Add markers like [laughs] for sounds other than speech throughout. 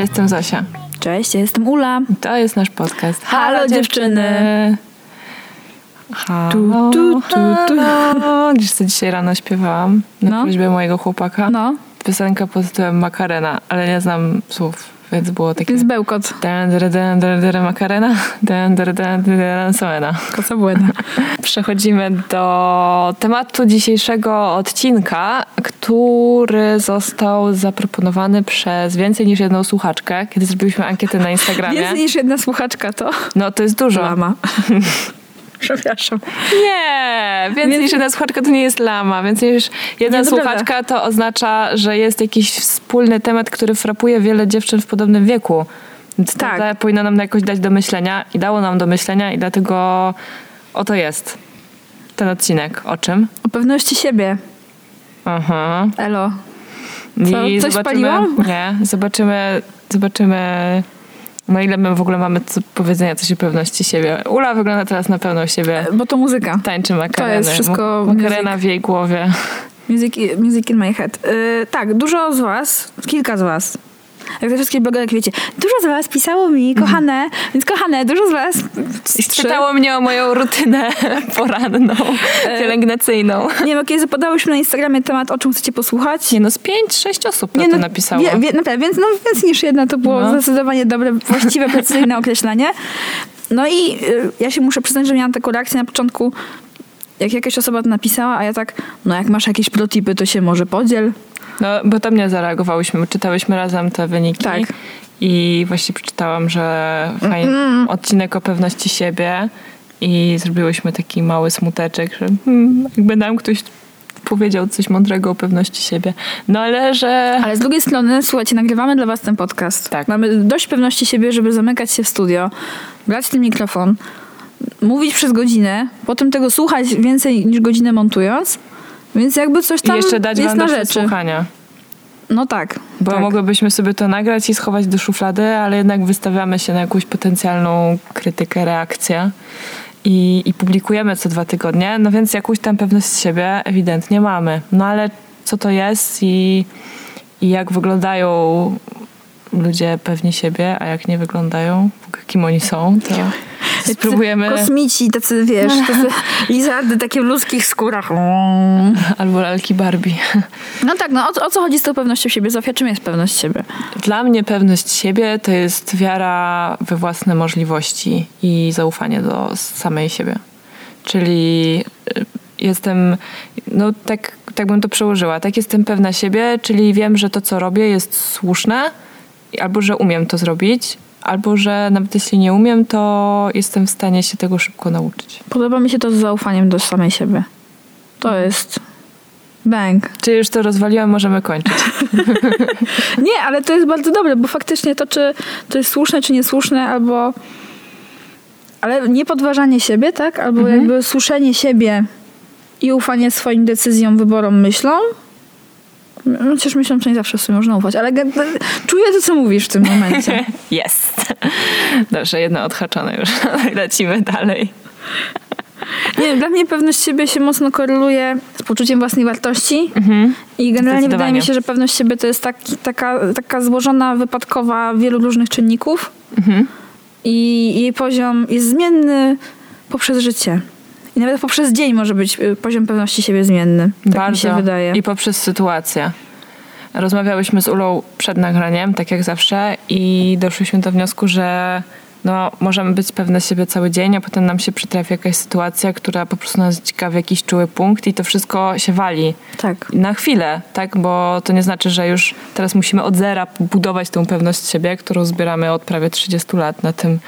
Cześć, ja jestem Zosia. Cześć, ja jestem Ula. To jest nasz podcast. Halo, dziewczyny. Halo, Tu, tu, tu, tu. halo. Dziś co dzisiaj rano śpiewałam na No. prośbę mojego chłopaka. No, Piosenkę pod tytułem Makarena, ale nie znam słów, więc było takie... jest bełkot. Makarena, Soena. Błęda. [laughs] Przechodzimy do tematu dzisiejszego odcinka, który został zaproponowany przez więcej niż jedną słuchaczkę, kiedy zrobiliśmy ankietę na Instagramie. Więcej niż jedna słuchaczka to No to jest dużo. lama. [laughs] Przepraszam. Nie, więcej Więc- niż jedna słuchaczka to nie jest lama. Więcej niż jedna Nie, słuchaczka to oznacza, że jest jakiś wspólny temat, który frapuje wiele dziewczyn w podobnym wieku. Więc Tak. to powinno nam jakoś dać do myślenia i dało nam do myślenia i dlatego oto jest ten odcinek. O czym? O pewności siebie. Aha. Elo. I Co? Coś zobaczymy, paliłam? Nie, zobaczymy, zobaczymy no ile my w ogóle mamy co powiedzenia coś o pewności siebie. Ula wygląda teraz na pewną siebie. Bo to muzyka. Tańczy makareny. jest wszystko Ma- Makarena w jej głowie. Music, music in my head. Yy, tak, dużo z was, kilka z was, jak te wszystkie blogerki, wiecie, dużo z was pisało mi, kochane, więc kochane, dużo z was... Trzy. Pytało mnie o moją rutynę [laughs] poranną, pielęgnacyjną. Nie wiem, kiedy zapadałyśmy na Instagramie temat, o czym chcecie posłuchać. Nie no, z pięć, sześć osób na Nie, to no, napisało. Wie, wie, naprawdę, więc no, więcej niż jedna to było No. zdecydowanie dobre, właściwe, precyzyjne określenie. No i y, ja się muszę przyznać, że miałam taką reakcję na początku, jak jakaś osoba to napisała, a ja tak, no jak masz jakieś protipy, to się może podziel. No, bo to mnie zareagowałyśmy. Czytałyśmy razem te wyniki. Tak. I właśnie przeczytałam, że fajny odcinek o pewności siebie i zrobiłyśmy taki mały smuteczek, że hmm, jakby nam ktoś powiedział coś mądrego o pewności siebie. No ale że... Ale z drugiej strony, słuchajcie, nagrywamy dla was ten podcast. Tak. Mamy dość pewności siebie, żeby zamykać się w studio, brać ten mikrofon, mówić przez godzinę, potem tego słuchać więcej niż godzinę montując, więc jakby coś I tam jeszcze dać jest na rzeczy. przesłuchania. No tak. Bo tak. mogłybyśmy sobie to nagrać i schować do szuflady, ale jednak wystawiamy się na jakąś potencjalną krytykę, reakcję i, i publikujemy co dwa tygodnie, no więc jakąś tam pewność siebie ewidentnie mamy. No ale co to jest i, i jak wyglądają ludzie pewni siebie, a jak nie wyglądają, kim oni są, to [laughs] spróbujemy... Kosmici, tacy wiesz, [laughs] tacy lizardy takie w ludzkich skórach. Albo lalki Barbie. [laughs] No tak, no o, co- o co chodzi z tą pewnością siebie? Zofia, czym jest pewność siebie? Dla mnie pewność siebie to jest wiara we własne możliwości i zaufanie do samej siebie. Czyli y, jestem, no tak, tak bym to przełożyła, tak jestem pewna siebie, czyli wiem, że to, co robię jest słuszne, albo że umiem to zrobić, albo że nawet jeśli nie umiem, to jestem w stanie się tego szybko nauczyć. Podoba mi się to z zaufaniem do samej siebie. To jest bang. Czy już to rozwaliłam, możemy kończyć. [laughs] Nie, ale to jest bardzo dobre, bo faktycznie to, czy to jest słuszne, czy niesłuszne, albo. Ale nie podważanie siebie, tak? Albo jakby słyszenie siebie i ufanie swoim decyzjom, wyborom, myślom. Chociaż myślą, że nie zawsze sobie można ufać, ale czuję to, co mówisz w tym momencie. [laughs] Jest. Dobrze, jedno odhaczone już. [laughs] Lecimy dalej. Nie dla mnie pewność siebie się mocno koreluje z poczuciem własnej wartości. I generalnie wydaje mi się, że pewność siebie to jest taki, taka, taka złożona, wypadkowa wielu różnych czynników. I jej poziom jest zmienny poprzez życie. I nawet poprzez dzień może być y, poziom pewności siebie zmienny. Tak Bardzo. mi się wydaje. I poprzez sytuację. Rozmawiałyśmy z Ulą przed nagraniem, tak jak zawsze, i doszłyśmy do wniosku, że no, możemy być pewne siebie cały dzień, a potem nam się przytrafi jakaś sytuacja, która po prostu nas ciekawi jakiś czuły punkt i to wszystko się wali. Tak. Na chwilę, tak? Bo to nie znaczy, że już teraz musimy od zera budować tą pewność siebie, którą zbieramy od prawie 30 lat na tym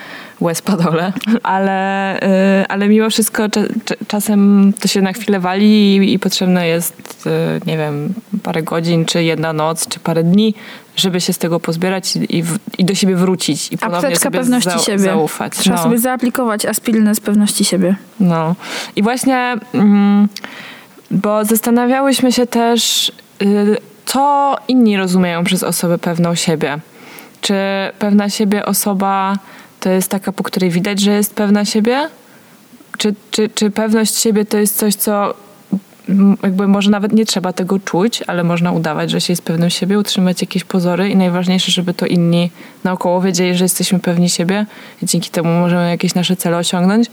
łez-padole. Ale, y, ale mimo wszystko cza, cza, czasem to się na chwilę wali i, i potrzebne jest, y, nie wiem, parę godzin, czy jedna noc, czy parę dni, żeby się z tego pozbierać i, i, w, i do siebie wrócić i ponownie Apteczka sobie pewności za, siebie. zaufać. Trzeba No. sobie zaaplikować aspirynę z pewności siebie. No. I właśnie, mm, bo zastanawiałyśmy się też, y, co inni rozumieją przez osobę pewną siebie. Czy pewna siebie osoba to jest taka, po której widać, że jest pewna siebie? Czy, czy, czy pewność siebie to jest coś, co jakby może nawet nie trzeba tego czuć, ale można udawać, że się jest pewnym siebie, utrzymać jakieś pozory i najważniejsze, żeby to inni naokoło wiedzieli, że jesteśmy pewni siebie i dzięki temu możemy jakieś nasze cele osiągnąć.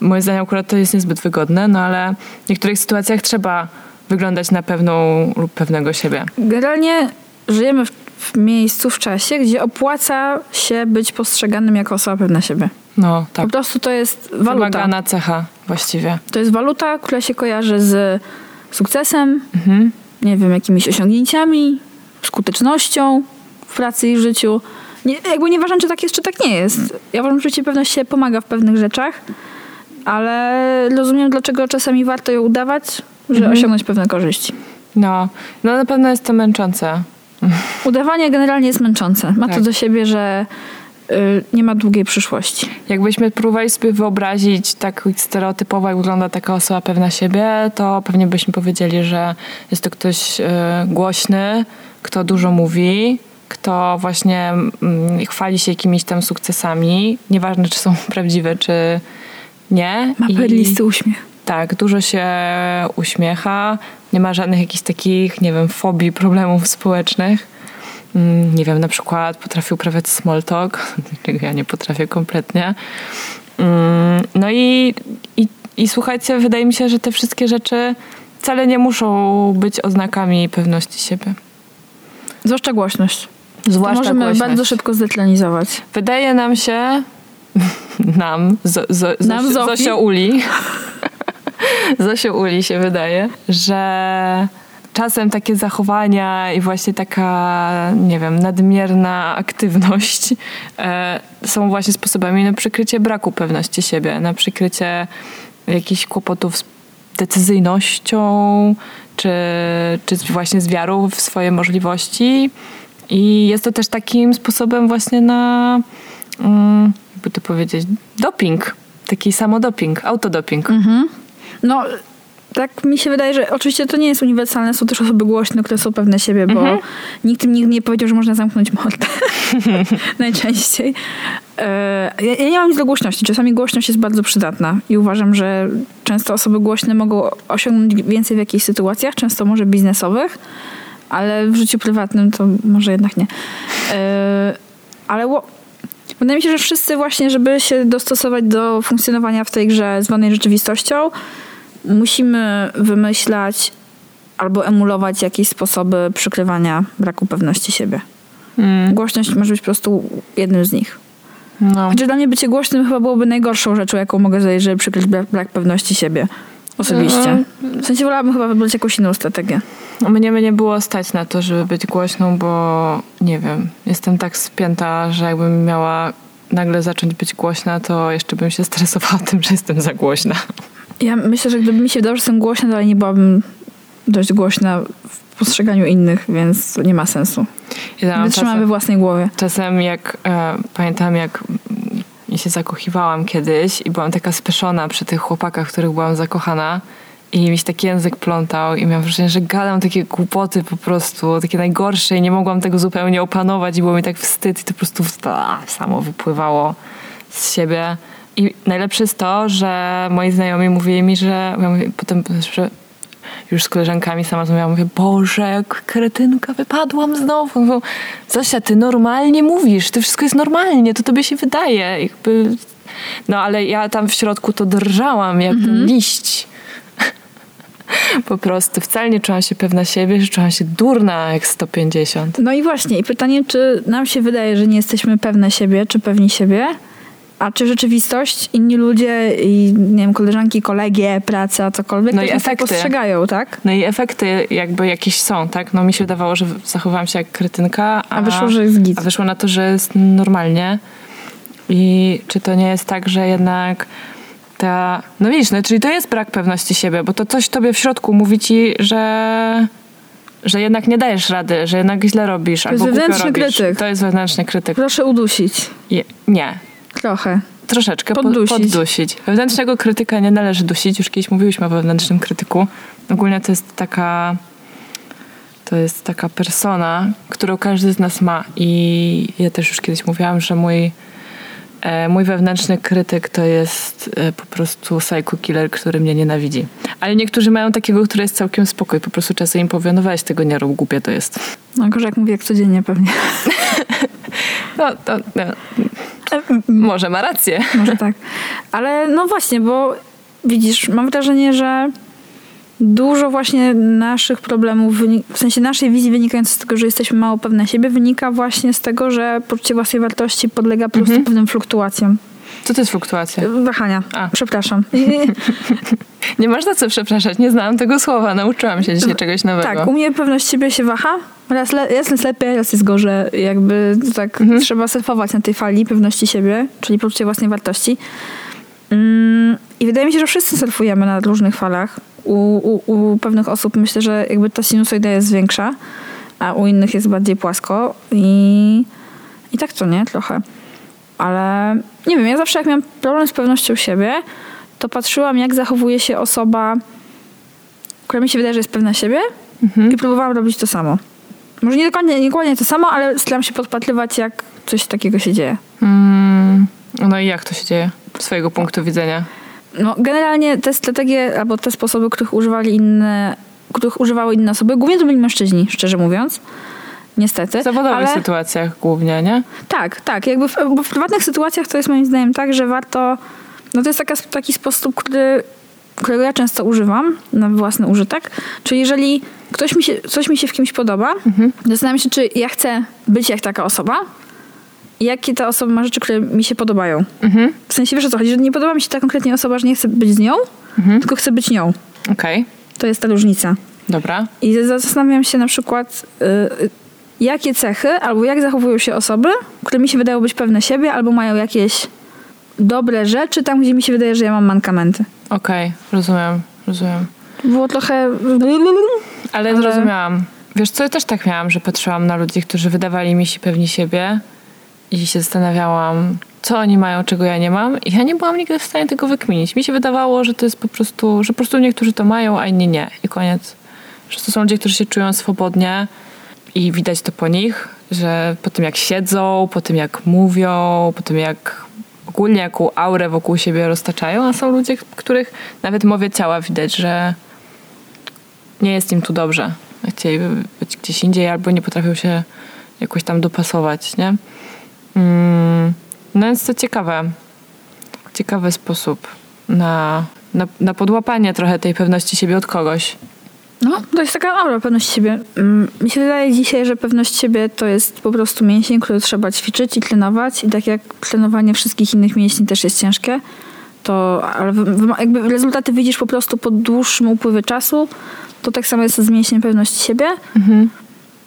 Moim zdaniem akurat to jest niezbyt wygodne, no ale w niektórych sytuacjach trzeba wyglądać na pewną lub pewnego siebie. Generalnie żyjemy w, w miejscu, w czasie, gdzie opłaca się być postrzeganym jako osoba pewna siebie. No tak. Po prostu to jest waluta. Wymagana cecha właściwie. To jest waluta, która się kojarzy z sukcesem, Mhm. nie wiem, jakimiś osiągnięciami, skutecznością w pracy i w życiu. Nie, jakby nieważne, czy tak jest, czy tak nie jest. Ja uważam, że pewność się pomaga w pewnych rzeczach, ale rozumiem, dlaczego czasami warto ją udawać, żeby osiągnąć pewne korzyści. No, no na pewno jest to męczące. Udawanie generalnie jest męczące. Ma to Tak. do siebie, że y, nie ma długiej przyszłości. Jakbyśmy próbowali sobie wyobrazić tak stereotypowo, jak wygląda taka osoba pewna siebie, to pewnie byśmy powiedzieli, że jest to ktoś e, głośny, kto dużo mówi, kto właśnie mm, chwali się jakimiś tam sukcesami, nieważne czy są [laughs] prawdziwe, czy nie. Ma I- perlisty uśmiech. Tak, dużo się uśmiecha, nie ma żadnych jakichś takich, nie wiem, fobii, problemów społecznych. Mm, Nie wiem, na przykład potrafi uprawiać small talk, [laughs] czego ja nie potrafię kompletnie. Mm, No i, i, i słuchajcie, wydaje mi się, że te wszystkie rzeczy wcale nie muszą być oznakami pewności siebie. Zwłaszcza głośność. Zwłaszcza to możemy głośność. bardzo szybko zdetlenizować. Wydaje nam się, [laughs] nam, zo, zo, Nam. Zosio Uli, [laughs] [laughs] Zosio Uli się wydaje, że czasem takie zachowania i właśnie taka, nie wiem, nadmierna aktywność e, są właśnie sposobami na przykrycie braku pewności siebie, na przykrycie jakichś kłopotów z decyzyjnością, czy, czy właśnie z wiarą w swoje możliwości. I jest to też takim sposobem właśnie na, mm, jakby to powiedzieć, doping. Taki samodoping, autodoping. No, tak mi się wydaje, że oczywiście to nie jest uniwersalne, są też osoby głośne, które są pewne siebie, bo nikt im nigdy nie powiedział, że można zamknąć mordę. [laughs] Najczęściej. E, Ja, ja nie mam nic do głośności. Czasami głośność jest bardzo przydatna i uważam, że często osoby głośne mogą osiągnąć więcej w jakichś sytuacjach, często może biznesowych, ale w życiu prywatnym to może jednak nie. E, Ale wydaje mi się, że wszyscy właśnie, żeby się dostosować do funkcjonowania w tej grze zwanej rzeczywistością, musimy wymyślać albo emulować jakieś sposoby przykrywania braku pewności siebie. Mm, Głośność może być po prostu jednym z nich. no. Chociaż dla mnie bycie głośnym chyba byłoby najgorszą rzeczą, jaką mogę zrobić, żeby przykryć brak, brak pewności siebie. Osobiście. W sensie wolałabym chyba wybrać jakąś inną strategię. Mnie by nie było stać na to, żeby być głośną, bo nie wiem, jestem tak spięta, że jakbym miała nagle zacząć być głośna, to jeszcze bym się stresowała [laughs] tym, że jestem za głośna. Ja myślę, że gdyby mi się wydało, że jestem głośna, to nie byłabym dość głośna w postrzeganiu innych, więc nie ma sensu. Ja mam Wytrzymam we czasem, własnej głowie. czasem jak e, pamiętam, jak ja się zakochiwałam kiedyś i byłam taka speszona przy tych chłopakach, w których byłam zakochana i mi się taki język plątał i miałam wrażenie, że gadam takie głupoty po prostu, takie najgorsze i nie mogłam tego zupełnie opanować i było mi tak wstyd i to po prostu a, samo wypływało z siebie. I najlepsze jest to, że moi znajomi mówili mi, że ja mówię, potem że już z koleżankami sama rozmawiałam, mówię, Boże, jak kretynka, wypadłam znowu. Mówią, Zosia, ty normalnie mówisz, to wszystko jest normalnie, to tobie się wydaje. Jakby... No ale ja tam w środku to drżałam jak ten liść. [laughs] Po prostu wcale nie czułam się pewna siebie, że czułam się durna jak 150. No i właśnie, i pytanie, czy nam się wydaje, że nie jesteśmy pewne siebie, czy pewni siebie, a czy rzeczywistość, inni ludzie i nie wiem, koleżanki, kolegie, praca, cokolwiek, No i tak efekty. postrzegają, tak? No i efekty jakby jakieś są, tak? No mi się wydawało, że zachowałam się jak kretynka, a, A wyszło, że jest git. A wyszło na to, że jest normalnie. I czy to nie jest tak, że jednak ta... No widzisz, no, czyli to jest brak pewności siebie, bo to coś tobie w środku mówi ci, że że jednak nie dajesz rady, że jednak źle robisz To jest albo wewnętrzny krytyk. To jest wewnętrzny krytyk. Proszę udusić. Je, nie. Trochę. Troszeczkę po- Poddusić. poddusić. Wewnętrznego krytyka nie należy dusić. Już kiedyś mówiłyśmy o wewnętrznym krytyku. Ogólnie to jest taka to jest taka persona, którą każdy z nas ma. I ja też już kiedyś mówiłam, że mój E, mój wewnętrzny krytyk to jest e, po prostu psycho killer, który mnie nienawidzi. Ale niektórzy mają takiego, który jest całkiem spokój. Po prostu czasem im powie, no weź tego nie rób, głupie to jest. No gorzej jak mówię, jak codziennie pewnie. [laughs] No, to, no. Może ma rację. Może tak. Ale no właśnie, bo widzisz, mam wrażenie, że dużo właśnie naszych problemów, w sensie naszej wizji wynikającej z tego, że jesteśmy mało pewne siebie, wynika właśnie z tego, że poczucie własnej wartości podlega po prostu mhm. pewnym fluktuacjom. Co to jest fluktuacja? Wahania. A. Przepraszam. [laughs] nie masz za co przepraszać. Nie znałam tego słowa. Nauczyłam się dzisiaj czegoś nowego. Tak, u mnie pewność siebie się waha. Raz, le, raz jest lepiej, raz jest gorzej. Jakby tak mhm. trzeba surfować na tej fali pewności siebie, czyli poczucie własnej wartości. Mm, I wydaje mi się, że wszyscy surfujemy na różnych falach. U, u, u pewnych osób myślę, że jakby ta sinusoida jest większa, a u innych jest bardziej płasko. I, i tak to nie, trochę. Ale nie wiem, ja zawsze jak miałam problem z pewnością siebie, to patrzyłam, jak zachowuje się osoba, która mi się wydaje, że jest pewna siebie mhm. i próbowałam robić to samo. Może nie dokładnie, nie dokładnie to samo, ale staram się podpatrywać, jak coś takiego się dzieje. Mm, no i jak to się dzieje? Z swojego punktu widzenia? No, generalnie te strategie albo te sposoby, których używali inne, których używały inne osoby, głównie to byli mężczyźni, szczerze mówiąc. Niestety. W zawodowych ale... sytuacjach głównie, nie? Tak, tak. Jakby w, bo w prywatnych sytuacjach to jest moim zdaniem tak, że warto. No to jest taka, taki sposób, który, którego ja często używam na własny użytek. Czyli jeżeli ktoś mi się, coś mi się w kimś podoba, mhm. zastanawiam się, czy ja chcę być jak taka osoba, jakie ta osoba ma rzeczy, które mi się podobają. Mhm. W sensie wiesz o co chodzi, że nie podoba mi się ta konkretnie osoba, że nie chcę być z nią, mhm. tylko chcę być nią. Okej. Okay. To jest ta różnica. Dobra. I zastanawiam się na przykład, y, jakie cechy albo jak zachowują się osoby, które mi się wydają być pewne siebie, albo mają jakieś dobre rzeczy tam, gdzie mi się wydaje, że ja mam mankamenty. Okej, okay, rozumiem, rozumiem. Było trochę... Ale, ale zrozumiałam. Wiesz co, ja też tak miałam, że patrzyłam na ludzi, którzy wydawali mi się pewni siebie i się zastanawiałam, co oni mają, czego ja nie mam i ja nie byłam nigdy w stanie tego wykminić. Mi się wydawało, że to jest po prostu, że po prostu niektórzy to mają, a inni nie. I koniec. Że to są ludzie, którzy się czują swobodnie i widać to po nich, że po tym jak siedzą, po tym jak mówią, po tym jak ogólnie jaką aurę wokół siebie roztaczają, a są ludzie, których nawet mowie ciała widać, że nie jest im tu dobrze. Chcieliby być gdzieś indziej albo nie potrafią się jakoś tam dopasować, nie? Mm, no więc to ciekawe. Ciekawy sposób na, na, na podłapanie trochę tej pewności siebie od kogoś. No, to jest taka aura pewność siebie. Mm, mi się wydaje dzisiaj, że pewność siebie to jest po prostu mięsień, który trzeba ćwiczyć i trenować. I tak jak trenowanie wszystkich innych mięśni też jest ciężkie, to ale jakby rezultaty widzisz po prostu po dłuższym upływie czasu, to tak samo jest z mięśniem pewności siebie. Mhm.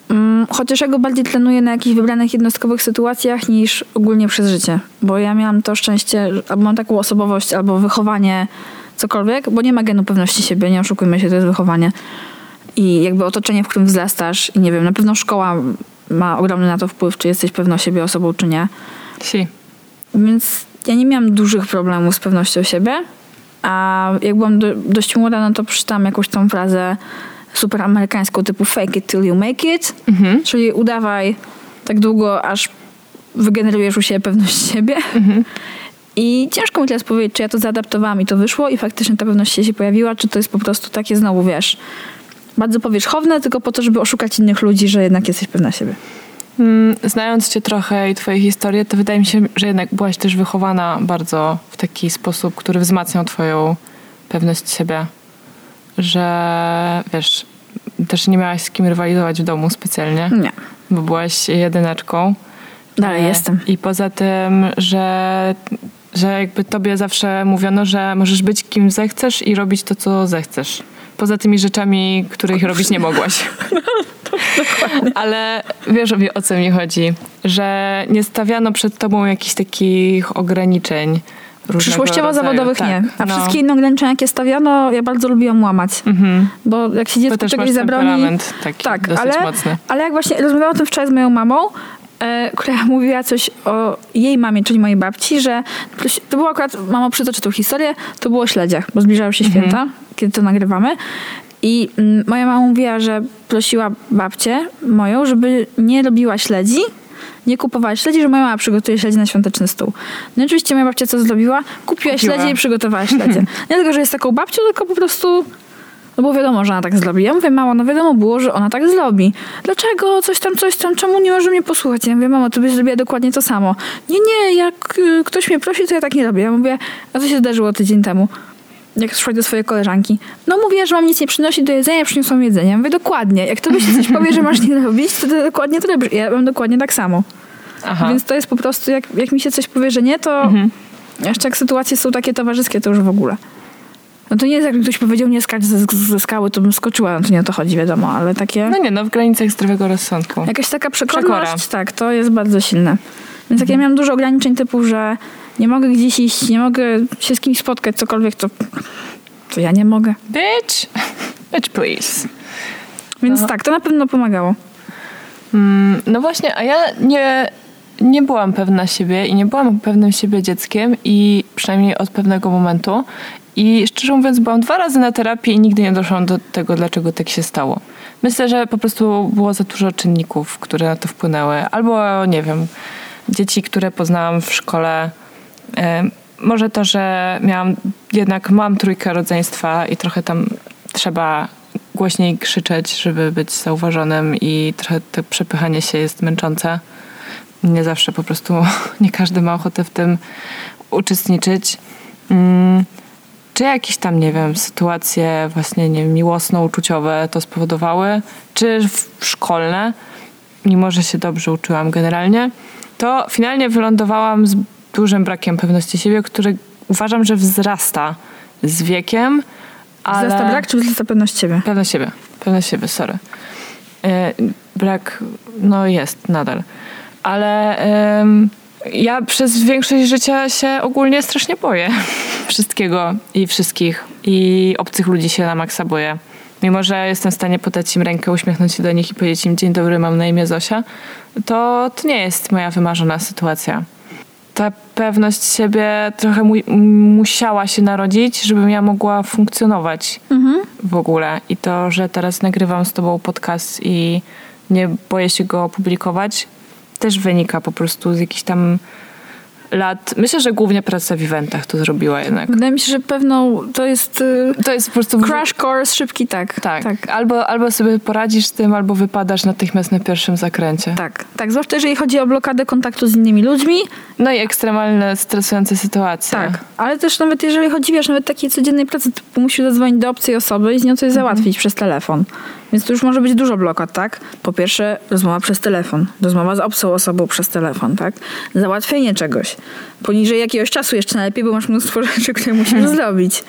Mm, chociaż ja go bardziej trenuję na jakichś wybranych jednostkowych sytuacjach niż ogólnie przez życie. Bo ja miałam to szczęście, albo mam taką osobowość, albo wychowanie cokolwiek, bo nie ma genu pewności siebie, nie oszukujmy się, to jest wychowanie. I jakby otoczenie, w którym wzrastasz i nie wiem, na pewno szkoła ma ogromny na to wpływ, czy jesteś pewną siebie osobą, czy nie. Si. Więc ja nie miałam dużych problemów z pewnością siebie, a jak byłam do, dość młoda, no to przeczytałam jakąś tą frazę super amerykańską typu fake it till you make it, mhm. czyli udawaj tak długo, aż wygenerujesz u siebie pewność siebie. Mhm. I ciężko mi teraz powiedzieć, czy ja to zaadaptowałam i to wyszło i faktycznie ta pewność się pojawiła, czy to jest po prostu takie znowu, wiesz, bardzo powierzchowne, tylko po to, żeby oszukać innych ludzi, że jednak jesteś pewna siebie. Mm, znając cię trochę i twoje historie, to wydaje mi się, że jednak byłaś też wychowana bardzo w taki sposób, który wzmacniał twoją pewność siebie. Że wiesz, też nie miałaś z kim rywalizować w domu specjalnie. Nie. Bo byłaś jedyneczką. Dalej e, jestem. I poza tym, że że jakby tobie zawsze mówiono, że możesz być kim zechcesz i robić to, co zechcesz. Poza tymi rzeczami, których robić nie mogłaś. [laughs] Ale wiesz o co mi chodzi, że nie stawiano przed tobą jakichś takich ograniczeń. Przyszłościowo-zawodowych tak, nie. A no. wszystkie inne ograniczenia, jakie stawiano, ja bardzo lubiłam łamać. Mhm. Bo jak się dziecko czegoś zabroni... Taki tak, ale, mocny. ale jak właśnie rozmawiałam o tym wczoraj z moją mamą, która [laughs] mówiła coś o jej mamie, czyli mojej babci, że to było akurat, mama przytoczy tą historię, to było o śledziach, bo zbliżały się mhm. święta, kiedy to nagrywamy. I mm, moja mama mówiła, że prosiła babcię moją, żeby nie robiła śledzi, Nie kupowałeś śledzi, że moja mama przygotuje śledzi na świąteczny stół. No i oczywiście moja babcia co zrobiła? Kupiła, Kupiła. śledzie i przygotowała śledzie. [laughs] Nie tylko, że jest taką babcią, tylko po prostu... No bo wiadomo, że ona tak zrobi. Ja mówię, mamo, no wiadomo było, że ona tak zrobi. Dlaczego? Coś tam, coś tam, czemu nie może mnie posłuchać? Ja mówię, mamo, ty byś zrobiła dokładnie to samo. Nie, nie, jak y, ktoś mnie prosi, to ja tak nie robię. Ja mówię, a co się zdarzyło tydzień temu? Jak szłaś do swojej koleżanki. No mówię, że mam nic nie przynosić do jedzenia, przyniosłam jedzenie. Ja mówię, dokładnie. Jak to byś coś [laughs] powie, że masz nie robić, to ty dokładnie to robisz. Ja mam dokładnie tak samo. Aha. Więc to jest po prostu, jak, jak mi się coś powie, że nie, to Mhm. jeszcze jak sytuacje są takie towarzyskie, to już w ogóle. No to nie jest, jakby ktoś powiedział, nie skacz ze, ze skały, to bym skoczyła, no to nie o to chodzi, wiadomo, ale takie... No nie, no w granicach zdrowego rozsądku. Jakaś taka przekorność, Przekora. tak, to jest bardzo silne. Więc jak ja miałam dużo ograniczeń typu, że nie mogę gdzieś iść, nie mogę się z kimś spotkać, cokolwiek, to, to ja nie mogę. Bitch! Bitch, please. Więc Aha. tak, to na pewno pomagało. Mm, no właśnie, a ja nie, nie byłam pewna siebie i nie byłam pewnym siebie dzieckiem i przynajmniej od pewnego momentu. I szczerze mówiąc, byłam dwa razy na terapii i nigdy nie doszłam do tego, dlaczego tak się stało. Myślę, że po prostu było za dużo czynników, które na to wpłynęły. Albo, nie wiem, dzieci, które poznałam w szkole. Może to, że miałam, jednak mam trójkę rodzeństwa i trochę tam trzeba głośniej krzyczeć, żeby być zauważonym i trochę to przepychanie się jest męczące. Nie zawsze po prostu, [laughs] nie każdy ma ochotę w tym uczestniczyć. Mm, Czy jakieś tam, nie wiem, sytuacje właśnie, nie wiem, miłosno-uczuciowe to spowodowały, czy szkolne, mimo że się dobrze uczyłam generalnie, to finalnie wylądowałam z dużym brakiem pewności siebie, który uważam, że wzrasta z wiekiem, ale... Wzrasta brak czy wzrasta pewność siebie? Pewność siebie, pewność siebie, sorry. E, Brak, no jest nadal. Ale ja przez większość życia się ogólnie strasznie boję [laughs] wszystkiego i wszystkich. I obcych ludzi się na maksa boję. Mimo, że jestem w stanie podać im rękę, uśmiechnąć się do nich i powiedzieć im dzień dobry, mam na imię Zosia, to to nie jest moja wymarzona sytuacja. Ta pewność siebie trochę mu- musiała się narodzić, żebym ja mogła funkcjonować Mhm. w ogóle. I to, że teraz nagrywam z tobą podcast i nie boję się go opublikować, też wynika po prostu z jakichś tam lat. Myślę, że głównie praca w eventach to zrobiła jednak. Wydaje mi się, że pewną to jest y, To jest po prostu... crash course szybki, tak. Tak. tak. Albo, albo sobie poradzisz z tym, albo wypadasz natychmiast na pierwszym zakręcie. Tak, tak. Zwłaszcza jeżeli chodzi o blokadę kontaktu z innymi ludźmi. No i ekstremalne, stresujące sytuacje. Tak. Ale też nawet jeżeli chodzi, wiesz, nawet takiej codziennej pracy, typu musisz zadzwonić do obcej osoby i z nią coś załatwić przez telefon. Więc to już może być dużo blokad, tak? Po pierwsze, rozmowa przez telefon. Rozmowa z obcą osobą przez telefon, tak? Załatwienie czegoś. Poniżej jakiegoś czasu jeszcze najlepiej, bo masz mnóstwo rzeczy, które musisz [laughs] zrobić.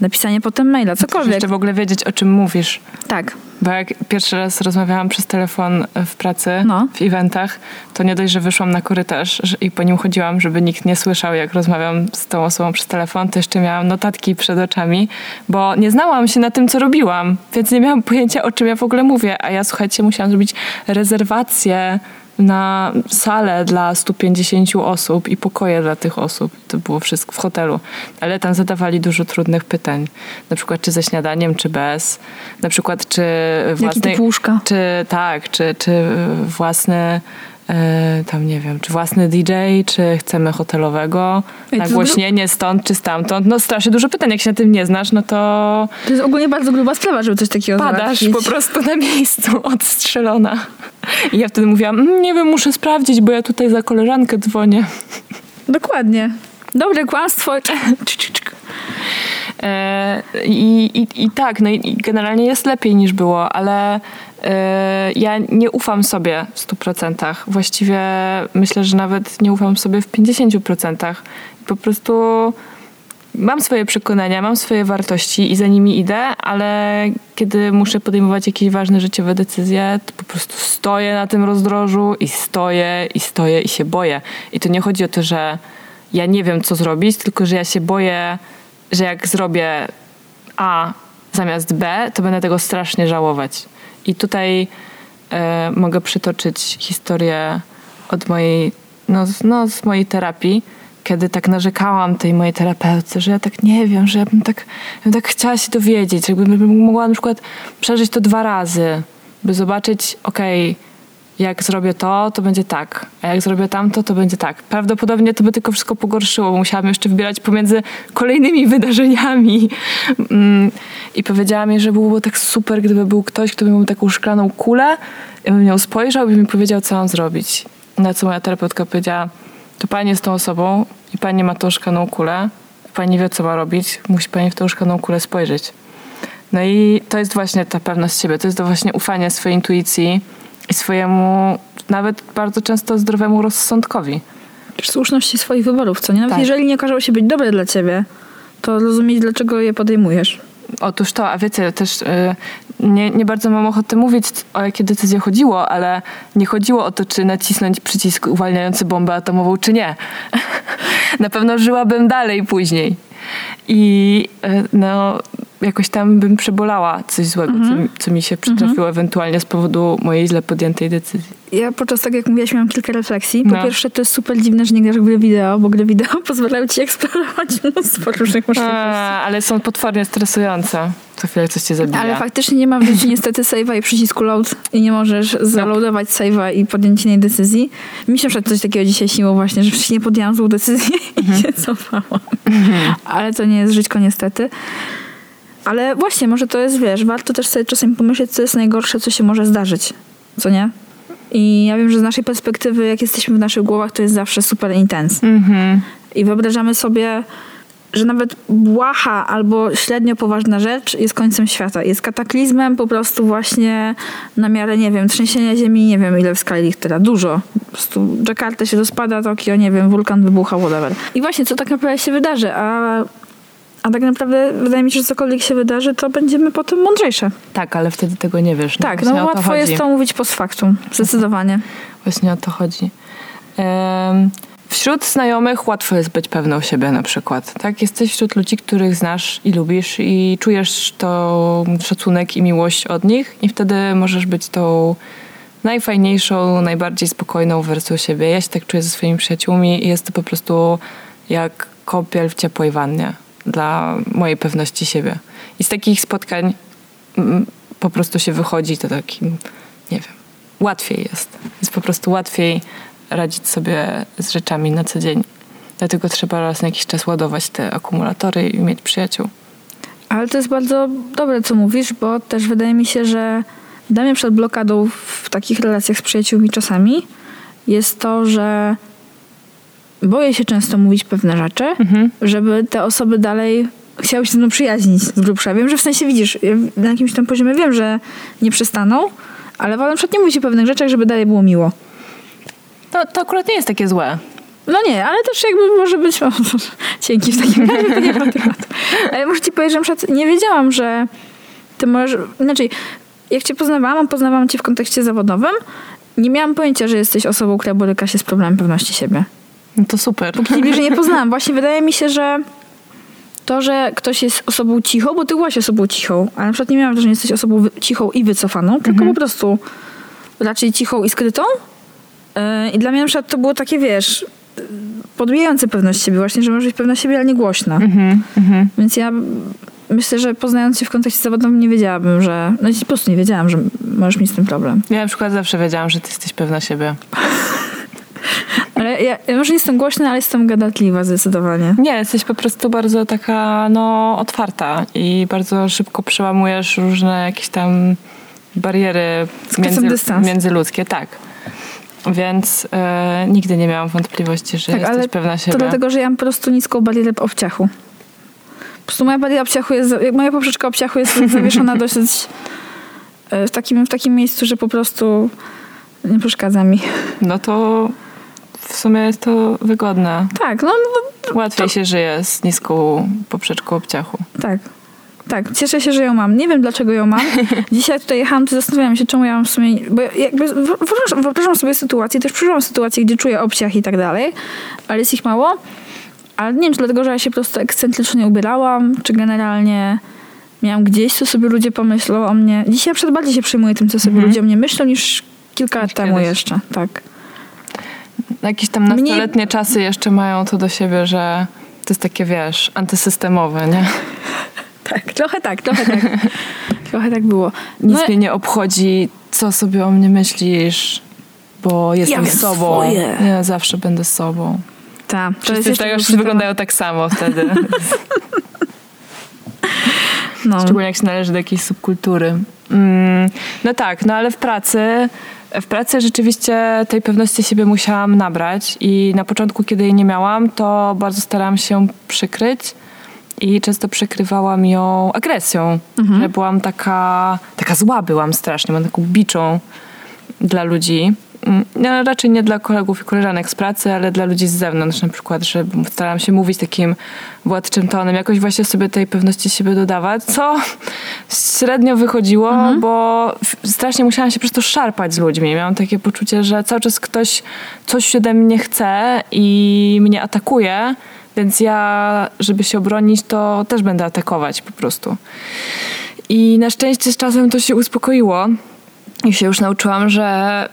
Napisanie potem maila, Musisz cokolwiek. jeszcze w ogóle wiedzieć, o czym mówisz. Tak. Bo jak pierwszy raz rozmawiałam przez telefon w pracy, No. w eventach, to nie dość, że wyszłam na korytarz i po nim chodziłam, żeby nikt nie słyszał, jak rozmawiam z tą osobą przez telefon, to jeszcze miałam notatki przed oczami, bo nie znałam się na tym, co robiłam, więc nie miałam pojęcia, o czym ja w ogóle mówię. A ja, słuchajcie, musiałam zrobić rezerwację na salę dla 150 osób i pokoje dla tych osób. To było wszystko w hotelu. Ale tam zadawali dużo trudnych pytań. Na przykład, czy ze śniadaniem, czy bez. Na przykład, czy Jaki własny... typ łóżka? Czy tak, czy, czy własny, tam nie wiem, czy własny DJ, czy chcemy hotelowego, Ej, nagłośnienie stąd czy stamtąd. No strasznie dużo pytań, jak się na tym nie znasz, no to To jest ogólnie bardzo gruba sprawa, żeby coś takiego padasz załatwić. po prostu na miejscu [laughs] odstrzelona. I ja wtedy mówiłam, "Mm, nie wiem, muszę sprawdzić, bo ja tutaj za koleżankę dzwonię. Dokładnie. Dobre kłamstwo. [laughs] E, I, i, I tak, no i generalnie jest lepiej niż było, ale e, ja nie ufam sobie w 100%. Właściwie myślę, że nawet nie ufam sobie w 50%. Po prostu mam swoje przekonania, mam swoje wartości i za nimi idę, ale kiedy muszę podejmować jakieś ważne życiowe decyzje, to po prostu stoję na tym rozdrożu i stoję, i stoję i się boję. I to nie chodzi o to, że ja nie wiem, co zrobić, tylko że ja się boję, że jak zrobię A zamiast B, to będę tego strasznie żałować. I tutaj e, mogę przytoczyć historię od mojej, no, no, z mojej terapii, kiedy tak narzekałam tej mojej terapeutce, że ja tak nie wiem, że ja bym tak, ja bym tak chciała się dowiedzieć, jakbym bym mogła na przykład przeżyć to dwa razy, by zobaczyć, okej, jak zrobię to, to będzie tak, a jak zrobię tamto, to będzie tak. Prawdopodobnie to by tylko wszystko pogorszyło, bo musiałam jeszcze wybierać pomiędzy kolejnymi [laughs] wydarzeniami. Mm, I powiedziała mi, że byłoby tak super, gdyby był ktoś, kto by miał taką szklaną kulę, ja bym ją spojrzał i mi powiedział, co mam zrobić. Na co moja terapeutka powiedziała, to pani jest tą osobą i pani ma tą szklaną kulę, pani wie, co ma robić, musi pani w tą szklaną kulę spojrzeć. No i to jest właśnie ta pewność siebie, to jest to właśnie ufanie swojej intuicji i swojemu nawet bardzo często zdrowemu rozsądkowi. Słuszności swoich wyborów, co nie? Nawet Tak. jeżeli nie okażą się być dobre dla ciebie, to rozumieć, dlaczego je podejmujesz. Otóż to, a wiecie, też y, nie, nie bardzo mam ochoty mówić, o jakie decyzje chodziło, ale nie chodziło o to, czy nacisnąć przycisk uwalniający bombę atomową, czy nie. [laughs] Na pewno żyłabym dalej później. I y, no, jakoś tam bym przebolała coś złego, Mhm. co, co mi się przytrafiło ewentualnie z powodu mojej źle podjętej decyzji. Ja podczas tego, jak mówiłaś, miałam kilka refleksji. Po No. pierwsze, to jest super dziwne, że nie grasz w gry wideo, bo gry wideo [laughs] pozwalają ci eksplorować mnóstwo różnych możliwości. A, ale są potwornie stresujące. Co chwilę coś cię zabija. Ale faktycznie nie ma w życiu niestety save'a i przycisku load i nie możesz zaloadować save'a i podjąć innej decyzji. Mi się przed coś takiego dzisiaj śniło właśnie, że wcześniej podjęłam złą decyzję i się cofałam. Ale to nie jest żyćko niestety. Ale właśnie, może to jest, wiesz, warto też sobie czasem pomyśleć, co jest najgorsze, co się może zdarzyć. Co nie? I ja wiem, że z naszej perspektywy, jak jesteśmy w naszych głowach, to jest zawsze super intense. Mhm. I wyobrażamy sobie, że nawet błaha albo średnio poważna rzecz jest końcem świata. Jest kataklizmem po prostu właśnie na miarę, nie wiem, trzęsienia ziemi, nie wiem ile w skali Richtera. Dużo. Po prostu Jakarta się rozpada, Tokio, nie wiem, wulkan wybucha, whatever. I właśnie, co tak naprawdę się wydarzy, a, a tak naprawdę wydaje mi się, że cokolwiek się wydarzy, to będziemy potem mądrzejsze. Tak, ale wtedy tego nie wiesz. Tak, Właśnie no o to łatwo jest to mówić post factum. Zdecydowanie. Właśnie o to chodzi. Em, Wśród znajomych łatwo jest być pewną siebie na przykład. Tak? Jesteś wśród ludzi, których znasz i lubisz i czujesz to szacunek i miłość od nich i wtedy możesz być tą najfajniejszą, najbardziej spokojną wersją siebie. Ja się tak czuję ze swoimi przyjaciółmi i jest to po prostu jak kąpiel w ciepłej wannie dla mojej pewności siebie. I z takich spotkań mm, po prostu się wychodzi to takim, nie wiem, łatwiej jest. Jest po prostu łatwiej radzić sobie z rzeczami na co dzień. Dlatego trzeba raz na jakiś czas ładować te akumulatory i mieć przyjaciół. Ale to jest bardzo dobre, co mówisz, bo też wydaje mi się, że dla mnie przed blokadą w takich relacjach z przyjaciółmi czasami jest to, że boję się często mówić pewne rzeczy, żeby te osoby dalej chciały się ze mną przyjaźnić z grubsza. Wiem, że w sensie widzisz, na jakimś tam poziomie wiem, że nie przestaną, ale wolę na przykład nie mówić o pewnych rzeczach, żeby dalej było miło. To, to akurat nie jest takie złe. No nie, ale też jakby może być... O, [laughs] dzięki w takim razie, nie ma tematu. Ale muszę ci powiedzieć, że na przykład nie wiedziałam, że ty możesz... Inaczej, jak cię poznawałam, poznawałam cię w kontekście zawodowym, nie miałam pojęcia, że jesteś osobą, która boryka się z problemem pewności siebie. No to super. Póki bliżej nie poznałam. Właśnie wydaje mi się, że to, że ktoś jest osobą cichą, bo ty byłaś osobą cichą, ale na przykład nie miałam, że nie jesteś osobą cichą i wycofaną, tylko po prostu raczej cichą i skrytą. Yy, I dla mnie na przykład to było takie, wiesz, podbijające pewność siebie właśnie, że możesz być pewna siebie, ale nie głośna. Mhm, mhm. Więc ja myślę, że poznając się w kontekście zawodowym nie wiedziałabym, że... No po prostu nie wiedziałam, że możesz mieć z tym problem. Ja na przykład zawsze wiedziałam, że ty jesteś pewna siebie. Ale ja, ja może nie jestem głośna, ale jestem gadatliwa zdecydowanie. Nie, jesteś po prostu bardzo taka, no, otwarta i bardzo szybko przełamujesz różne jakieś tam bariery dystans. międzyludzkie, tak. Więc e, nigdy nie miałam wątpliwości, że Tak, jesteś ale pewna siebie. To dlatego, że ja mam po prostu niską barierę obciachu. Po prostu moja bariera obciachu jest, moja poprzeczka obciachu jest [laughs] zawieszona dosyć e, w takim, w takim miejscu, że po prostu nie przeszkadza mi. No to w sumie jest to wygodne. Tak, no, no Łatwiej się żyje z niską poprzeczką obciachu. tak. Tak, cieszę się, że ją mam. Nie wiem, dlaczego ją mam. [laughs] Dzisiaj tutaj jechałam, to zastanawiałam się, czemu ja mam w sumie... Bo jakby wyobrażam, wyobrażam sobie sytuację, też przeżyłam sytuację, gdzie czuję obciach i tak dalej, ale jest ich mało. Ale nie wiem, czy dlatego, że ja się po prostu ekscentrycznie ubierałam, czy generalnie miałam gdzieś, co sobie ludzie pomyślą o mnie. Dzisiaj na przykład bardziej się przejmuję tym, co sobie ludzie o mnie myślą, niż kilka lat temu jeszcze. Tak. Jakieś tam nastoletnie czasy jeszcze mają to do siebie, że to jest takie, wiesz, antysystemowe, nie? [laughs] Tak, trochę tak, trochę tak. [laughs] trochę tak było. Nic No, mnie nie obchodzi, co sobie o mnie myślisz. bo jestem Ja sobą. swoje. Ja zawsze będę sobą. Tak, to Wszyscy wszyscy temat. wyglądają tak samo wtedy. [laughs] No. Szczególnie jak się należy do jakiejś subkultury. Mm, no tak, no ale w pracy, w pracy rzeczywiście tej pewności siebie musiałam nabrać i na początku, kiedy jej nie miałam, to bardzo starałam się przykryć i często przykrywałam ją agresją, że byłam taka, taka zła byłam strasznie, byłam taką biczą dla ludzi. Mm, No, raczej nie dla kolegów i koleżanek z pracy, ale dla ludzi z zewnątrz na przykład, że starałam się mówić takim władczym tonem, jakoś właśnie sobie tej pewności siebie dodawać, co średnio wychodziło, bo f- strasznie musiałam się przez to szarpać z ludźmi. Miałam takie poczucie, że cały czas ktoś coś ode mnie chce i mnie atakuje, więc ja, żeby się obronić, to też będę atakować po prostu. I na szczęście z czasem to się uspokoiło i się już nauczyłam, że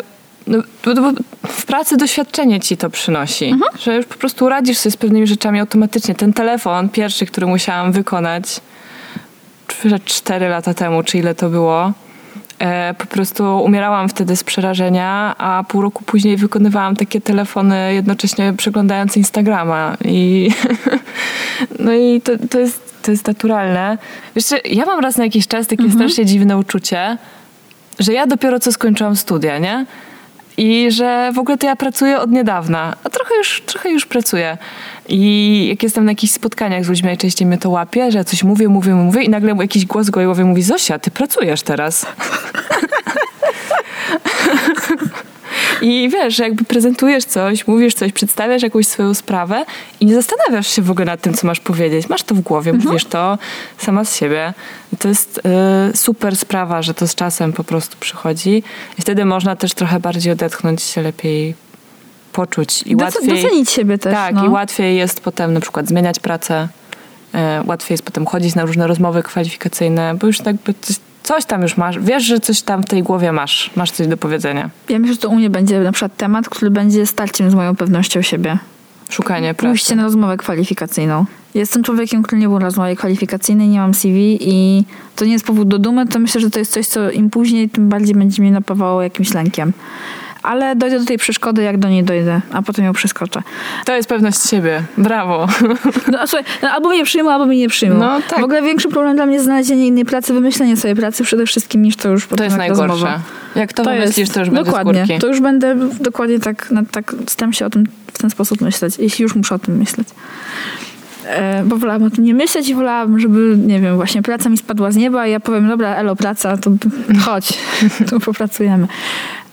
no, bo- bo w pracy doświadczenie ci to przynosi, że już po prostu radzisz sobie z pewnymi rzeczami automatycznie. Ten telefon pierwszy, który musiałam wykonać cztery lata temu, czy ile to było, e, po prostu umierałam wtedy z przerażenia, a pół roku później wykonywałam takie telefony jednocześnie przeglądając Instagrama i [laughs] no i to, to, jest, to jest naturalne. Wiesz, ja mam raz na jakiś czas takie strasznie dziwne uczucie, że ja dopiero co skończyłam studia, nie? I że w ogóle to ja pracuję od niedawna, a trochę już, trochę już pracuję. I jak jestem na jakichś spotkaniach z ludźmi, najczęściej mnie to łapie, że ja coś mówię, mówię, mówię i nagle jakiś głos w głowie mówi Zosia, ty pracujesz teraz. I wiesz, jakby prezentujesz coś, mówisz coś, przedstawiasz jakąś swoją sprawę i nie zastanawiasz się w ogóle nad tym, co masz powiedzieć. Masz to w głowie, mówisz to sama z siebie. I to jest y, super sprawa, że to z czasem po prostu przychodzi. I wtedy można też trochę bardziej odetchnąć, się lepiej poczuć i Doce- łatwiej... Docenić siebie też. Tak, no. i łatwiej jest potem na przykład zmieniać pracę, e, łatwiej jest potem chodzić na różne rozmowy kwalifikacyjne, bo już jakby coś, coś tam już masz, wiesz, że coś tam w tej głowie masz, masz coś do powiedzenia. Ja myślę, że to u mnie będzie na przykład temat, który będzie starciem z moją pewnością siebie. Szukanie Pójście pracy. na rozmowę kwalifikacyjną. Jestem człowiekiem, który nie był na rozmowie kwalifikacyjnej, nie mam CV i to nie jest powód do dumy, to myślę, że to jest coś, co im później, tym bardziej będzie mnie napawało jakimś lękiem. Ale dojdę do tej przeszkody, jak do niej dojdę, a potem ją przeskoczę. To jest pewność siebie. Brawo. No, a słuchaj, no, albo mnie przyjmą, albo mnie nie przyjmą. No, tak. W ogóle większy problem dla mnie jest znalezienie innej pracy, wymyślenie sobie pracy przede wszystkim, niż to już To potem jest jak najgorsze. rozmowa. Jak to, wymyślisz, to już dokładnie. z górki. To już będę dokładnie tak, no, tak staram się o tym w ten sposób myśleć, jeśli już muszę o tym myśleć. E, bo wolałam o tym nie myśleć i wolałam, żeby, nie wiem, właśnie praca mi spadła z nieba i ja powiem, dobra, elo, praca, to chodź, [laughs] tu popracujemy.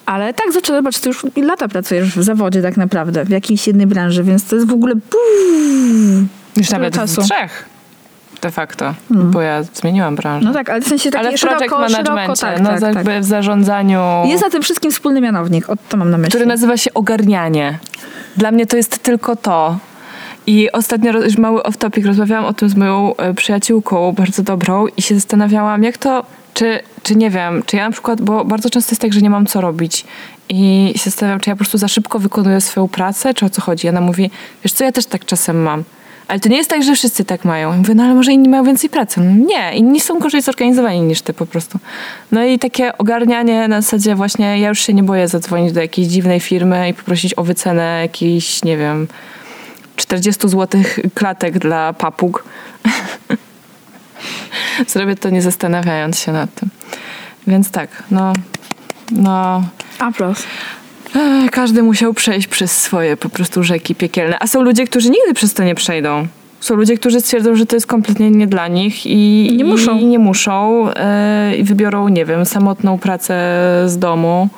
Ale tak, zaczęłam, zobacz, ty już lata pracujesz w zawodzie tak naprawdę, w jakiejś jednej branży, więc to jest w ogóle Już nawet czasu. w trzech. De facto. Bo ja zmieniłam branżę. No tak, ale w sensie takie Ale w szeroko, project managemencie, tak, no tak, jakby tak. w zarządzaniu, Jest na tym wszystkim wspólny mianownik, o, to mam na myśli. który nazywa się ogarnianie. Dla mnie to jest tylko to. I ostatnio już mały off-topic rozmawiałam o tym z moją e, przyjaciółką bardzo dobrą i się zastanawiałam, jak to, czy, czy nie wiem, czy ja na przykład, bo bardzo często jest tak, że nie mam co robić i się zastanawiam, czy ja po prostu za szybko wykonuję swoją pracę, czy o co chodzi. I Ona mówi, wiesz co, ja też tak czasem mam. Ale to nie jest tak, że wszyscy tak mają. Ja mówię, no ale może inni mają więcej pracy. No nie, inni są gorzej zorganizowani niż ty po prostu. No i takie ogarnianie na zasadzie właśnie, ja już się nie boję zadzwonić do jakiejś dziwnej firmy i poprosić o wycenę jakiejś, nie wiem, 40 zł klatek dla papug. [laughs] [laughs] Zrobię to nie zastanawiając się nad tym. Więc tak, no, no, Aplos. każdy musiał przejść przez swoje po prostu rzeki piekielne. A są ludzie, którzy nigdy przez to nie przejdą. Są ludzie, którzy stwierdzą, że to jest kompletnie nie dla nich i Nie muszą. I nie muszą e, i wybiorą, nie wiem, samotną pracę z domu,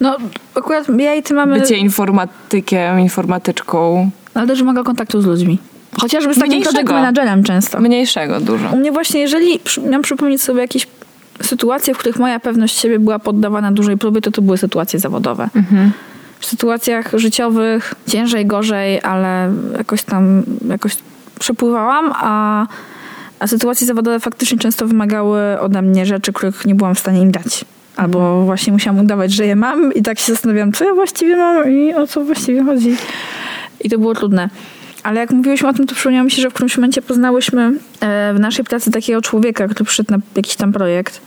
No, akurat ja i ty mamy... bycie informatykiem, informatyczką. Ale też wymaga kontaktu z ludźmi. Chociażby z takim project managerem często. Mniejszego dużo. U mnie właśnie, jeżeli miałam przypomnieć sobie jakieś sytuacje, w których moja pewność siebie była poddawana dużej próbie, to to były sytuacje zawodowe. W sytuacjach życiowych ciężej, gorzej, ale jakoś tam jakoś przepływałam, a, a sytuacje zawodowe faktycznie często wymagały ode mnie rzeczy, których nie byłam w stanie im dać. Albo właśnie musiałam udawać, że je mam i tak się zastanawiam, co ja właściwie mam i o co właściwie chodzi. I to było trudne. Ale jak mówiłyśmy o tym, to przypomniało mi się, że w którymś momencie poznałyśmy e, w naszej pracy takiego człowieka, który przyszedł na jakiś tam projekt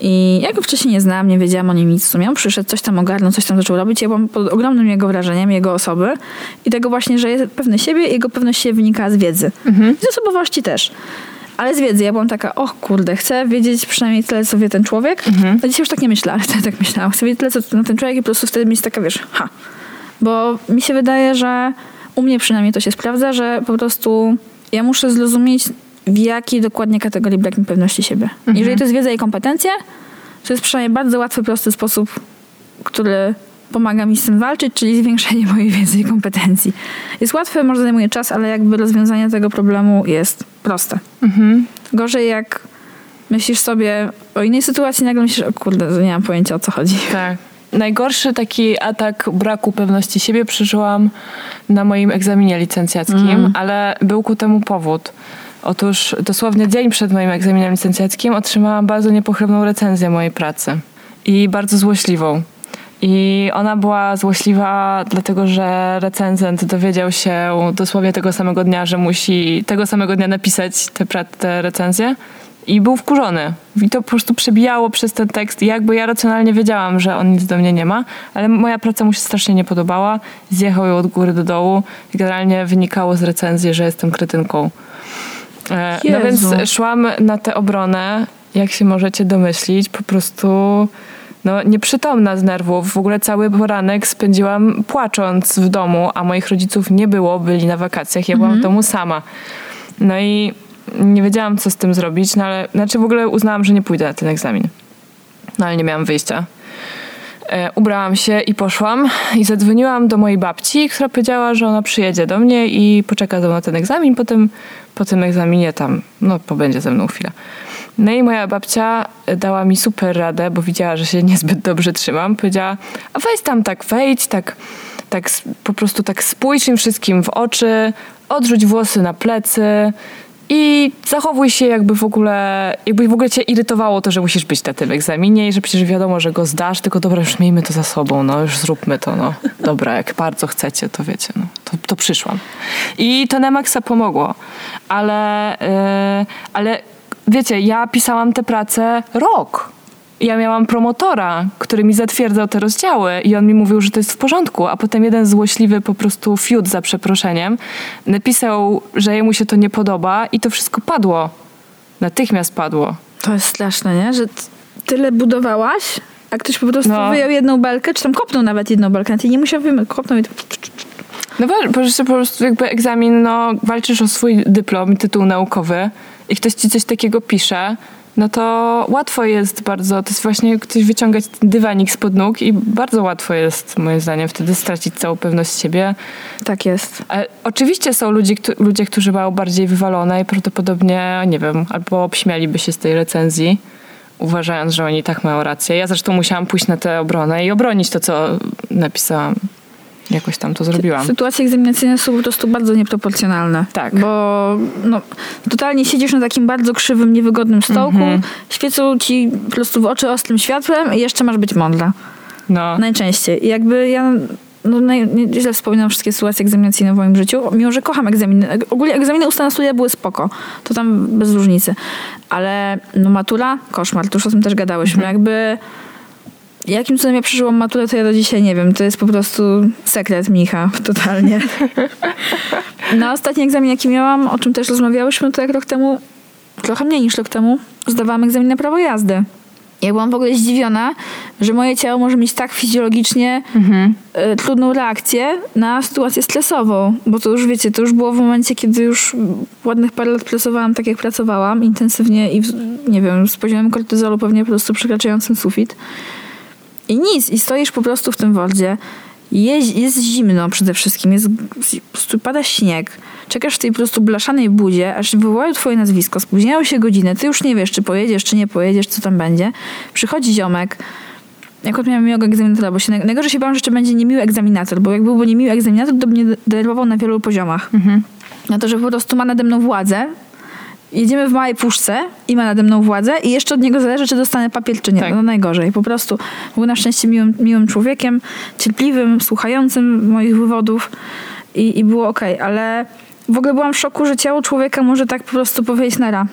I ja go wcześniej nie znałam, nie wiedziałam o nim nic w sumie. On przyszedł, coś tam ogarnął, coś tam zaczął robić. Ja byłam pod ogromnym jego wrażeniem, jego osoby i tego właśnie, że jest pewny siebie i jego pewność siebie wynika z wiedzy. Mhm. I z osobowości też. Ale z wiedzy ja byłam taka, och kurde, chcę wiedzieć przynajmniej tyle, co wie ten człowiek. Mhm. A dzisiaj już tak nie myślę, ale [laughs] wtedy tak myślałam. Chcę wiedzieć tyle, co na ten człowiek i po prostu wtedy mieć taka, wiesz, ha. Bo mi się wydaje, że u mnie przynajmniej to się sprawdza, że po prostu ja muszę zrozumieć, w jakiej dokładnie kategorii brak mi pewności siebie. Jeżeli to jest wiedza i kompetencje, to jest przynajmniej bardzo łatwy, prosty sposób, który pomaga mi z tym walczyć, czyli zwiększenie mojej wiedzy i kompetencji. Jest łatwe, może zajmuje czas, ale jakby rozwiązanie tego problemu jest proste. Mhm. Gorzej jak myślisz sobie o innej sytuacji, nagle myślisz, o kurde, nie mam pojęcia o co chodzi. Tak. Najgorszy taki atak braku pewności siebie przeżyłam na moim egzaminie licencjackim, Mhm. ale był ku temu powód. Otóż dosłownie dzień przed moim egzaminem licencjackim otrzymałam bardzo niepochlebną recenzję mojej pracy i bardzo złośliwą. I ona była złośliwa, dlatego że recenzent dowiedział się dosłownie tego samego dnia, że musi tego samego dnia napisać tę recenzję. I był wkurzony. I to po prostu przebijało przez ten tekst. I jakby ja racjonalnie wiedziałam, że on nic do mnie nie ma, ale moja praca mu się strasznie nie podobała. Zjechał ją od góry do dołu. I generalnie wynikało z recenzji, że jestem kretynką. E, No więc szłam na tę obronę, jak się możecie domyślić, po prostu no, nieprzytomna z nerwów. W ogóle cały poranek spędziłam płacząc w domu, a moich rodziców nie było, byli na wakacjach. Ja byłam w domu sama. No i nie wiedziałam, co z tym zrobić, no ale znaczy w ogóle uznałam, że nie pójdę na ten egzamin. No ale nie miałam wyjścia. E, ubrałam się i poszłam i zadzwoniłam do mojej babci, która powiedziała, że ona przyjedzie do mnie i poczeka ze mną na ten egzamin, potem po tym egzaminie tam, no pobędzie ze mną chwilę. No i moja babcia dała mi super radę, bo widziała, że się [laughs] niezbyt dobrze trzymam. Powiedziała, a weź tam tak wejdź, tak, tak po prostu tak spójrz im wszystkim w oczy, odrzuć włosy na plecy i zachowuj się jakby w ogóle, jakby w ogóle cię irytowało to, że musisz być na tym egzaminie i że przecież wiadomo, że go zdasz, tylko dobra, już miejmy to za sobą, no już zróbmy to, no. Dobra, jak bardzo chcecie, to wiecie, no. To, to przyszłam. I to na pomogło. Ale, yy, ale wiecie, ja pisałam tę pracę rok. Ja miałam promotora, który mi zatwierdzał te rozdziały i on mi mówił, że to jest w porządku, a potem jeden złośliwy po prostu fiut za przeproszeniem napisał, że jemu się to nie podoba i to wszystko padło. Natychmiast padło. To jest straszne, nie? Że tyle budowałaś, a ktoś po prostu No. wyjął jedną belkę, czy tam kopnął nawet jedną belkę, ty nie musiał wyjąć, kopnął i... No bo, po prostu jakby egzamin, no walczysz o swój dyplom, tytuł naukowy i ktoś ci coś takiego pisze, no to łatwo jest bardzo, to jest właśnie ktoś wyciągać ten dywanik spod nóg i bardzo łatwo jest, moim zdaniem, wtedy stracić całą pewność siebie. Tak jest. Ale oczywiście są ludzie, ludzie, którzy mają bardziej wywalone i prawdopodobnie, nie wiem, albo obśmialiby się z tej recenzji, uważając, że oni tak mają rację. Ja zresztą musiałam pójść na tę obronę i obronić to, co napisałam. Jakoś tam to zrobiłam. Sytuacje egzaminacyjne są po prostu bardzo nieproporcjonalne. Tak. Bo no, totalnie siedzisz na takim bardzo krzywym, niewygodnym stołku, Mhm. świecą ci po prostu w oczy ostrym światłem i jeszcze masz być mądra. No. Najczęściej. I jakby ja no, źle wspominam wszystkie sytuacje egzaminacyjne w moim życiu, mimo że kocham egzaminy. Ogólnie egzaminy ustne studia były spoko. To tam bez różnicy. Ale no matura, koszmar. Tu już o tym też gadałyśmy. Jakby jakim cudem ja przeżyłam maturę, to ja do dzisiaj nie wiem. To jest po prostu sekret Micha, totalnie. Na ostatni egzamin, jaki miałam, o czym też rozmawiałyśmy, to jak rok temu, trochę mniej niż rok temu, zdawałam egzamin na prawo jazdy. Ja byłam w ogóle zdziwiona, że moje ciało może mieć tak fizjologicznie Mhm. e, trudną reakcję na sytuację stresową. Bo to już wiecie, to już było w momencie, kiedy już ładnych parę lat pracowałam tak, jak pracowałam, intensywnie i w, nie wiem, z poziomem kortyzolu pewnie po prostu przekraczającym sufit. I nic, i stoisz po prostu w tym wodzie. Jest, jest zimno przede wszystkim, jest, pada śnieg. Czekasz w tej po prostu blaszanej budzie, aż wywołają twoje nazwisko, spóźniają się godziny, ty już nie wiesz, czy pojedziesz, czy nie pojedziesz, co tam będzie. Przychodzi ziomek, jak miałam miłego egzaminatora, bo się naj- najgorzej się bałam, że jeszcze będzie niemiły egzaminator, bo jak byłby niemiły egzaminator, to by mnie denerwował na wielu poziomach. Mhm. Na to, że po prostu ma nade mną władzę, jedziemy w małej puszce i ma nade mną władzę i jeszcze od niego zależy, czy dostanę papier, czy nie. Tak. No najgorzej. Po prostu był na szczęście miłym, miłym człowiekiem, cierpliwym, słuchającym moich wywodów i, i było okej, ale w ogóle byłam w szoku, że ciało człowieka może tak po prostu powiedzieć nara.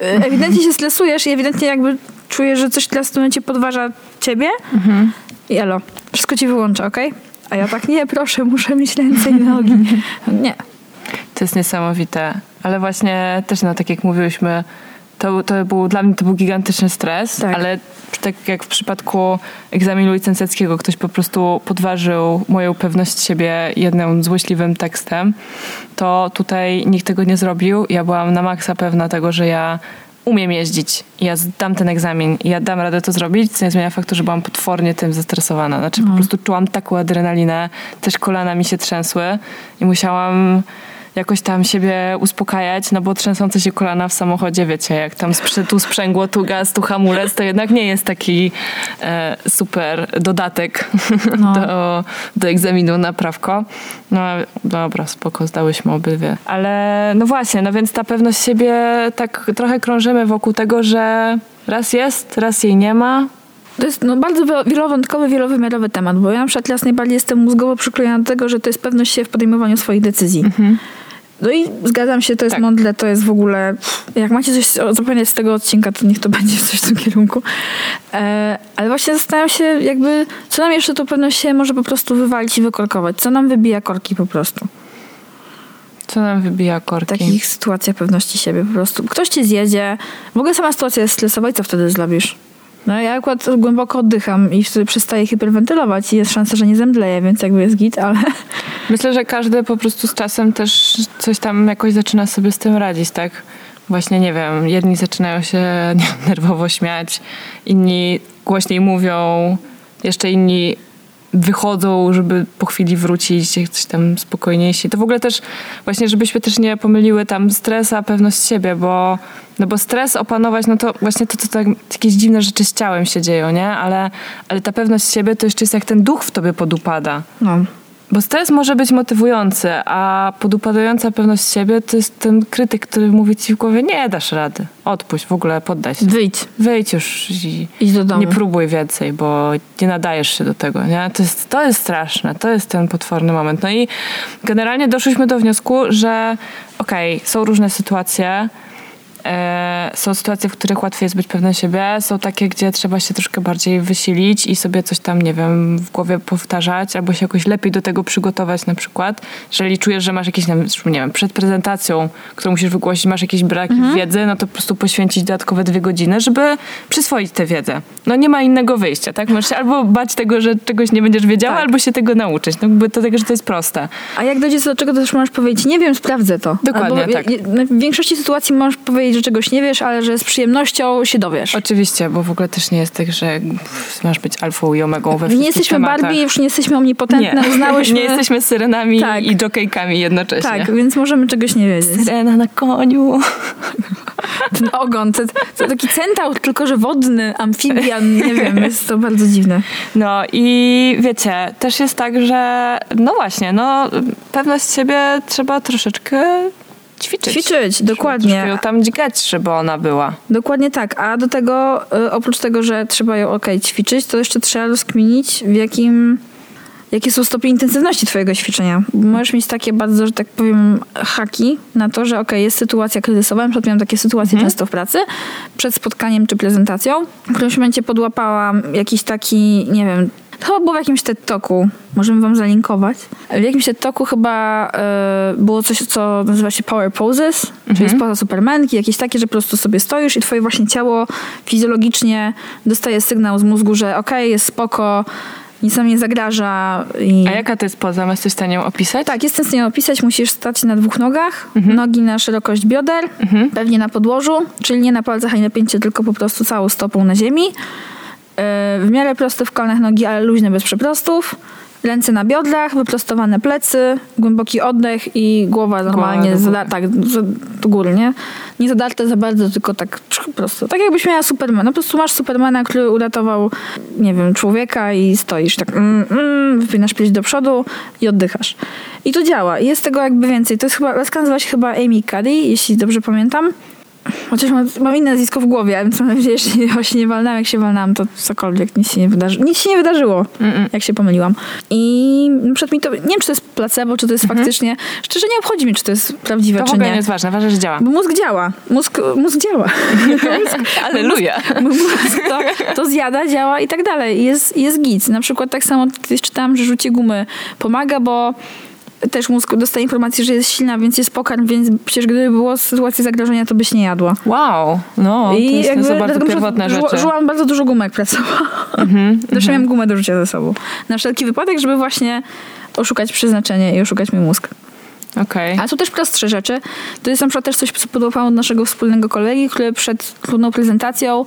E, Ewidentnie się stresujesz i ewidentnie jakby czujesz, że coś teraz w tym momencie podważa ciebie mhm. i elo, wszystko ci wyłącza, ok? A ja tak, nie, proszę, muszę mieć ręce i nogi. [laughs] Nie. To jest niesamowite. Ale właśnie też, no tak jak mówiłyśmy, to, to był, dla mnie to był gigantyczny stres, tak. ale tak jak w przypadku egzaminu licencjackiego ktoś po prostu podważył moją pewność siebie jednym złośliwym tekstem, to tutaj nikt tego nie zrobił. Ja byłam na maksa pewna tego, że ja umiem jeździć ja zdam ten egzamin i ja dam radę to zrobić, co nie zmienia faktu, że byłam potwornie tym zestresowana. Znaczy po prostu czułam taką adrenalinę, też kolana mi się trzęsły i musiałam jakoś tam siebie uspokajać, no bo trzęsące się kolana w samochodzie, wiecie, jak tam tu sprzęgło, tu gaz, tu hamulec, to jednak nie jest taki e, super dodatek no. [laughs] do, do egzaminu na prawko. No dobra, spoko, zdałyśmy obydwie. Ale no właśnie, no więc ta pewność siebie tak trochę krążymy wokół tego, że raz jest, raz jej nie ma, to jest no, bardzo wielowątkowy, wielowymiarowy temat, bo ja na przykład teraz najbardziej jestem mózgowo przyklejona do tego, że to jest pewność się w podejmowaniu swoich decyzji. Mhm. No i zgadzam się, to jest tak. mądre, to jest w ogóle... Jak macie coś zupełnie z tego odcinka, to niech to [laughs] będzie coś w tym kierunku. E, ale właśnie zastanawiam się jakby, co nam jeszcze to pewność się może po prostu wywalić i wykorkować. Co nam wybija korki po prostu. Co nam wybija korki? W takich sytuacjach pewności siebie po prostu. Ktoś ci zjedzie. W ogóle sama sytuacja jest stresowa i co wtedy zrobisz? No ja akurat głęboko oddycham i wtedy przestaję hiperwentylować i jest szansa, że nie zemdleję, więc jakby jest git, ale... Myślę, że każdy po prostu z czasem też coś tam jakoś zaczyna sobie z tym radzić, tak? Właśnie, nie wiem, jedni zaczynają się [laughs] nerwowo śmiać, inni głośniej mówią, jeszcze inni wychodzą, żeby po chwili wrócić, coś tam spokojniejsi. To w ogóle też właśnie, żebyśmy też nie pomyliły tam stresa, pewność siebie, bo, no bo stres opanować, no to właśnie to, to tak, jakieś dziwne rzeczy z ciałem się dzieją, nie? Ale, ale ta pewność siebie to jeszcze jest jak ten duch w tobie podupada. No. Bo stres może być motywujący, a podupadająca pewność siebie to jest ten krytyk, który mówi ci w głowie, nie dasz rady, odpuść, w ogóle poddaj się. Wyjdź. Wyjdź już i Idź do domu. nie próbuj więcej, bo nie nadajesz się do tego. Nie? To, jest, to jest straszne, to jest ten potworny moment. No i generalnie doszliśmy do wniosku, że okej, okay, są różne sytuacje, są sytuacje, w których łatwiej jest być pewnym siebie, są takie, gdzie trzeba się troszkę bardziej wysilić i sobie coś tam, nie wiem, w głowie powtarzać, albo się jakoś lepiej do tego przygotować na przykład. Jeżeli czujesz, że masz jakieś, nie wiem, przed prezentacją, którą musisz wygłosić, masz jakiś brak mhm. wiedzy, no to po prostu poświęcić dodatkowe dwie godziny, żeby przyswoić tę wiedzę. No nie ma innego wyjścia, tak? Możesz albo bać tego, że czegoś nie będziesz wiedziała, tak. albo się tego nauczyć. No jakby to tego, że to jest proste. A jak dojdzie do czego, to też możesz powiedzieć, nie wiem, sprawdzę to. Dokładnie, albo, tak. W większości sytuacji możesz powiedzieć, powiedzieć, że czegoś nie wiesz, ale że z przyjemnością się dowiesz. Oczywiście, bo w ogóle też nie jest tak, że masz być alfą i omegą we wszystkich Nie jesteśmy tematach. Barbie, już nie jesteśmy omnipotentne, nie. uznałyśmy... [laughs] nie jesteśmy syrenami tak. i jokejkami jednocześnie. Tak, więc możemy czegoś nie wiedzieć. Syrena na koniu. [laughs] Ten ogon, to, to taki centaur, tylko że wodny, amfibian, nie wiem, jest to bardzo dziwne. No i wiecie, też jest tak, że no właśnie, no pewność siebie trzeba troszeczkę ćwiczyć. Ćwiczyć, dokładnie. Ją tam dźgać, żeby ona była. Dokładnie tak. A do tego, y, oprócz tego, że trzeba ją ok ćwiczyć, to jeszcze trzeba rozkminić, w jakim jakie są stopnie intensywności twojego ćwiczenia. Możesz mieć takie bardzo, że tak powiem, haki na to, że ok, jest sytuacja kryzysowa, na przykład miałam takie sytuacje mhm. często w pracy, przed spotkaniem czy prezentacją. W którymś momencie podłapałam jakiś taki, nie wiem, to chyba było w jakimś TED Talku, możemy wam zalinkować. W jakimś TED Talku chyba y, było coś, co nazywa się Power Poses, mhm. czyli spoza supermanki, jakieś takie, że po prostu sobie stoisz i twoje właśnie ciało fizjologicznie dostaje sygnał z mózgu, że okej, okay, jest spoko, nic nam nie zagraża. I... A jaka to jest poza? Jesteś w stanie ją opisać? Tak, jestem w stanie opisać. Musisz stać na dwóch nogach, mhm. nogi na szerokość bioder, mhm. pewnie na podłożu, czyli nie na palcach ani napięcie, tylko po prostu całą stopą na ziemi. W miarę prosty w kolanach nogi, ale luźne bez przeprostów. Ręce na biodrach, wyprostowane plecy, głęboki oddech i głowa normalnie tak, do góry, nie? Nie zadarte za bardzo, tylko tak prosto. Tak jakbyś miała Supermana. No po prostu masz Supermana, który uratował, nie wiem, człowieka i stoisz tak, mm, mm, wypinasz pięść do przodu i oddychasz. I to działa. Jest tego jakby więcej. To jest chyba, laska nazywa się chyba Amy Cuddy, jeśli dobrze pamiętam Chociaż mam, mam inne nazwisko w głowie, więc mam nadzieję, że [laughs] właśnie nie walnęłam. Jak się walnęłam, to cokolwiek, nic się nie wydarzyło. Nic się nie wydarzyło, Mm-mm. jak się pomyliłam. I przykład mi to, nie wiem, czy to jest placebo, czy to jest faktycznie, szczerze nie obchodzi mnie, czy to jest prawdziwe, To czy nie. nie jest ważne, ważne, że działa. Bo mózg działa. Mózg, mózg działa. [laughs] Aleluja. mózg to, to zjada, działa i tak dalej. Jest, jest git. Na przykład tak samo kiedyś czytałam, że rzucie gumy pomaga, bo też mózg dostaje informację, że jest silna, więc jest pokarm, więc przecież gdyby było sytuacja zagrożenia, to byś nie jadła. Wow, no, to, jest, to są bardzo pierwotne żu- rzeczy. Żułam bardzo dużo gumek pracowałam. Mhm, [laughs] Zawsze miałam gumę do rzucia ze sobą. Na wszelki wypadek, żeby właśnie oszukać przeznaczenie i oszukać mój mózg. Okej. Ale są też prostsze rzeczy. To jest na przykład też coś, co podobało od naszego wspólnego kolegi, który przed trudną prezentacją,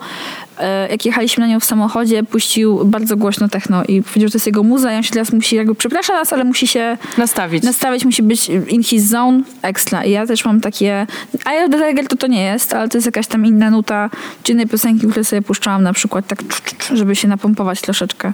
jak jechaliśmy na nią w samochodzie, puścił bardzo głośno techno i powiedział, że to jest jego muza i on się teraz musi, jakby przeprasza nas, ale musi się Nastawić. nastawić, musi być in his zone extra. I ja też mam takie... Of the Tiger to to nie jest, ale to jest jakaś tam inna nuta czy innej piosenki, które sobie puszczałam na przykład tak, żeby się napompować troszeczkę.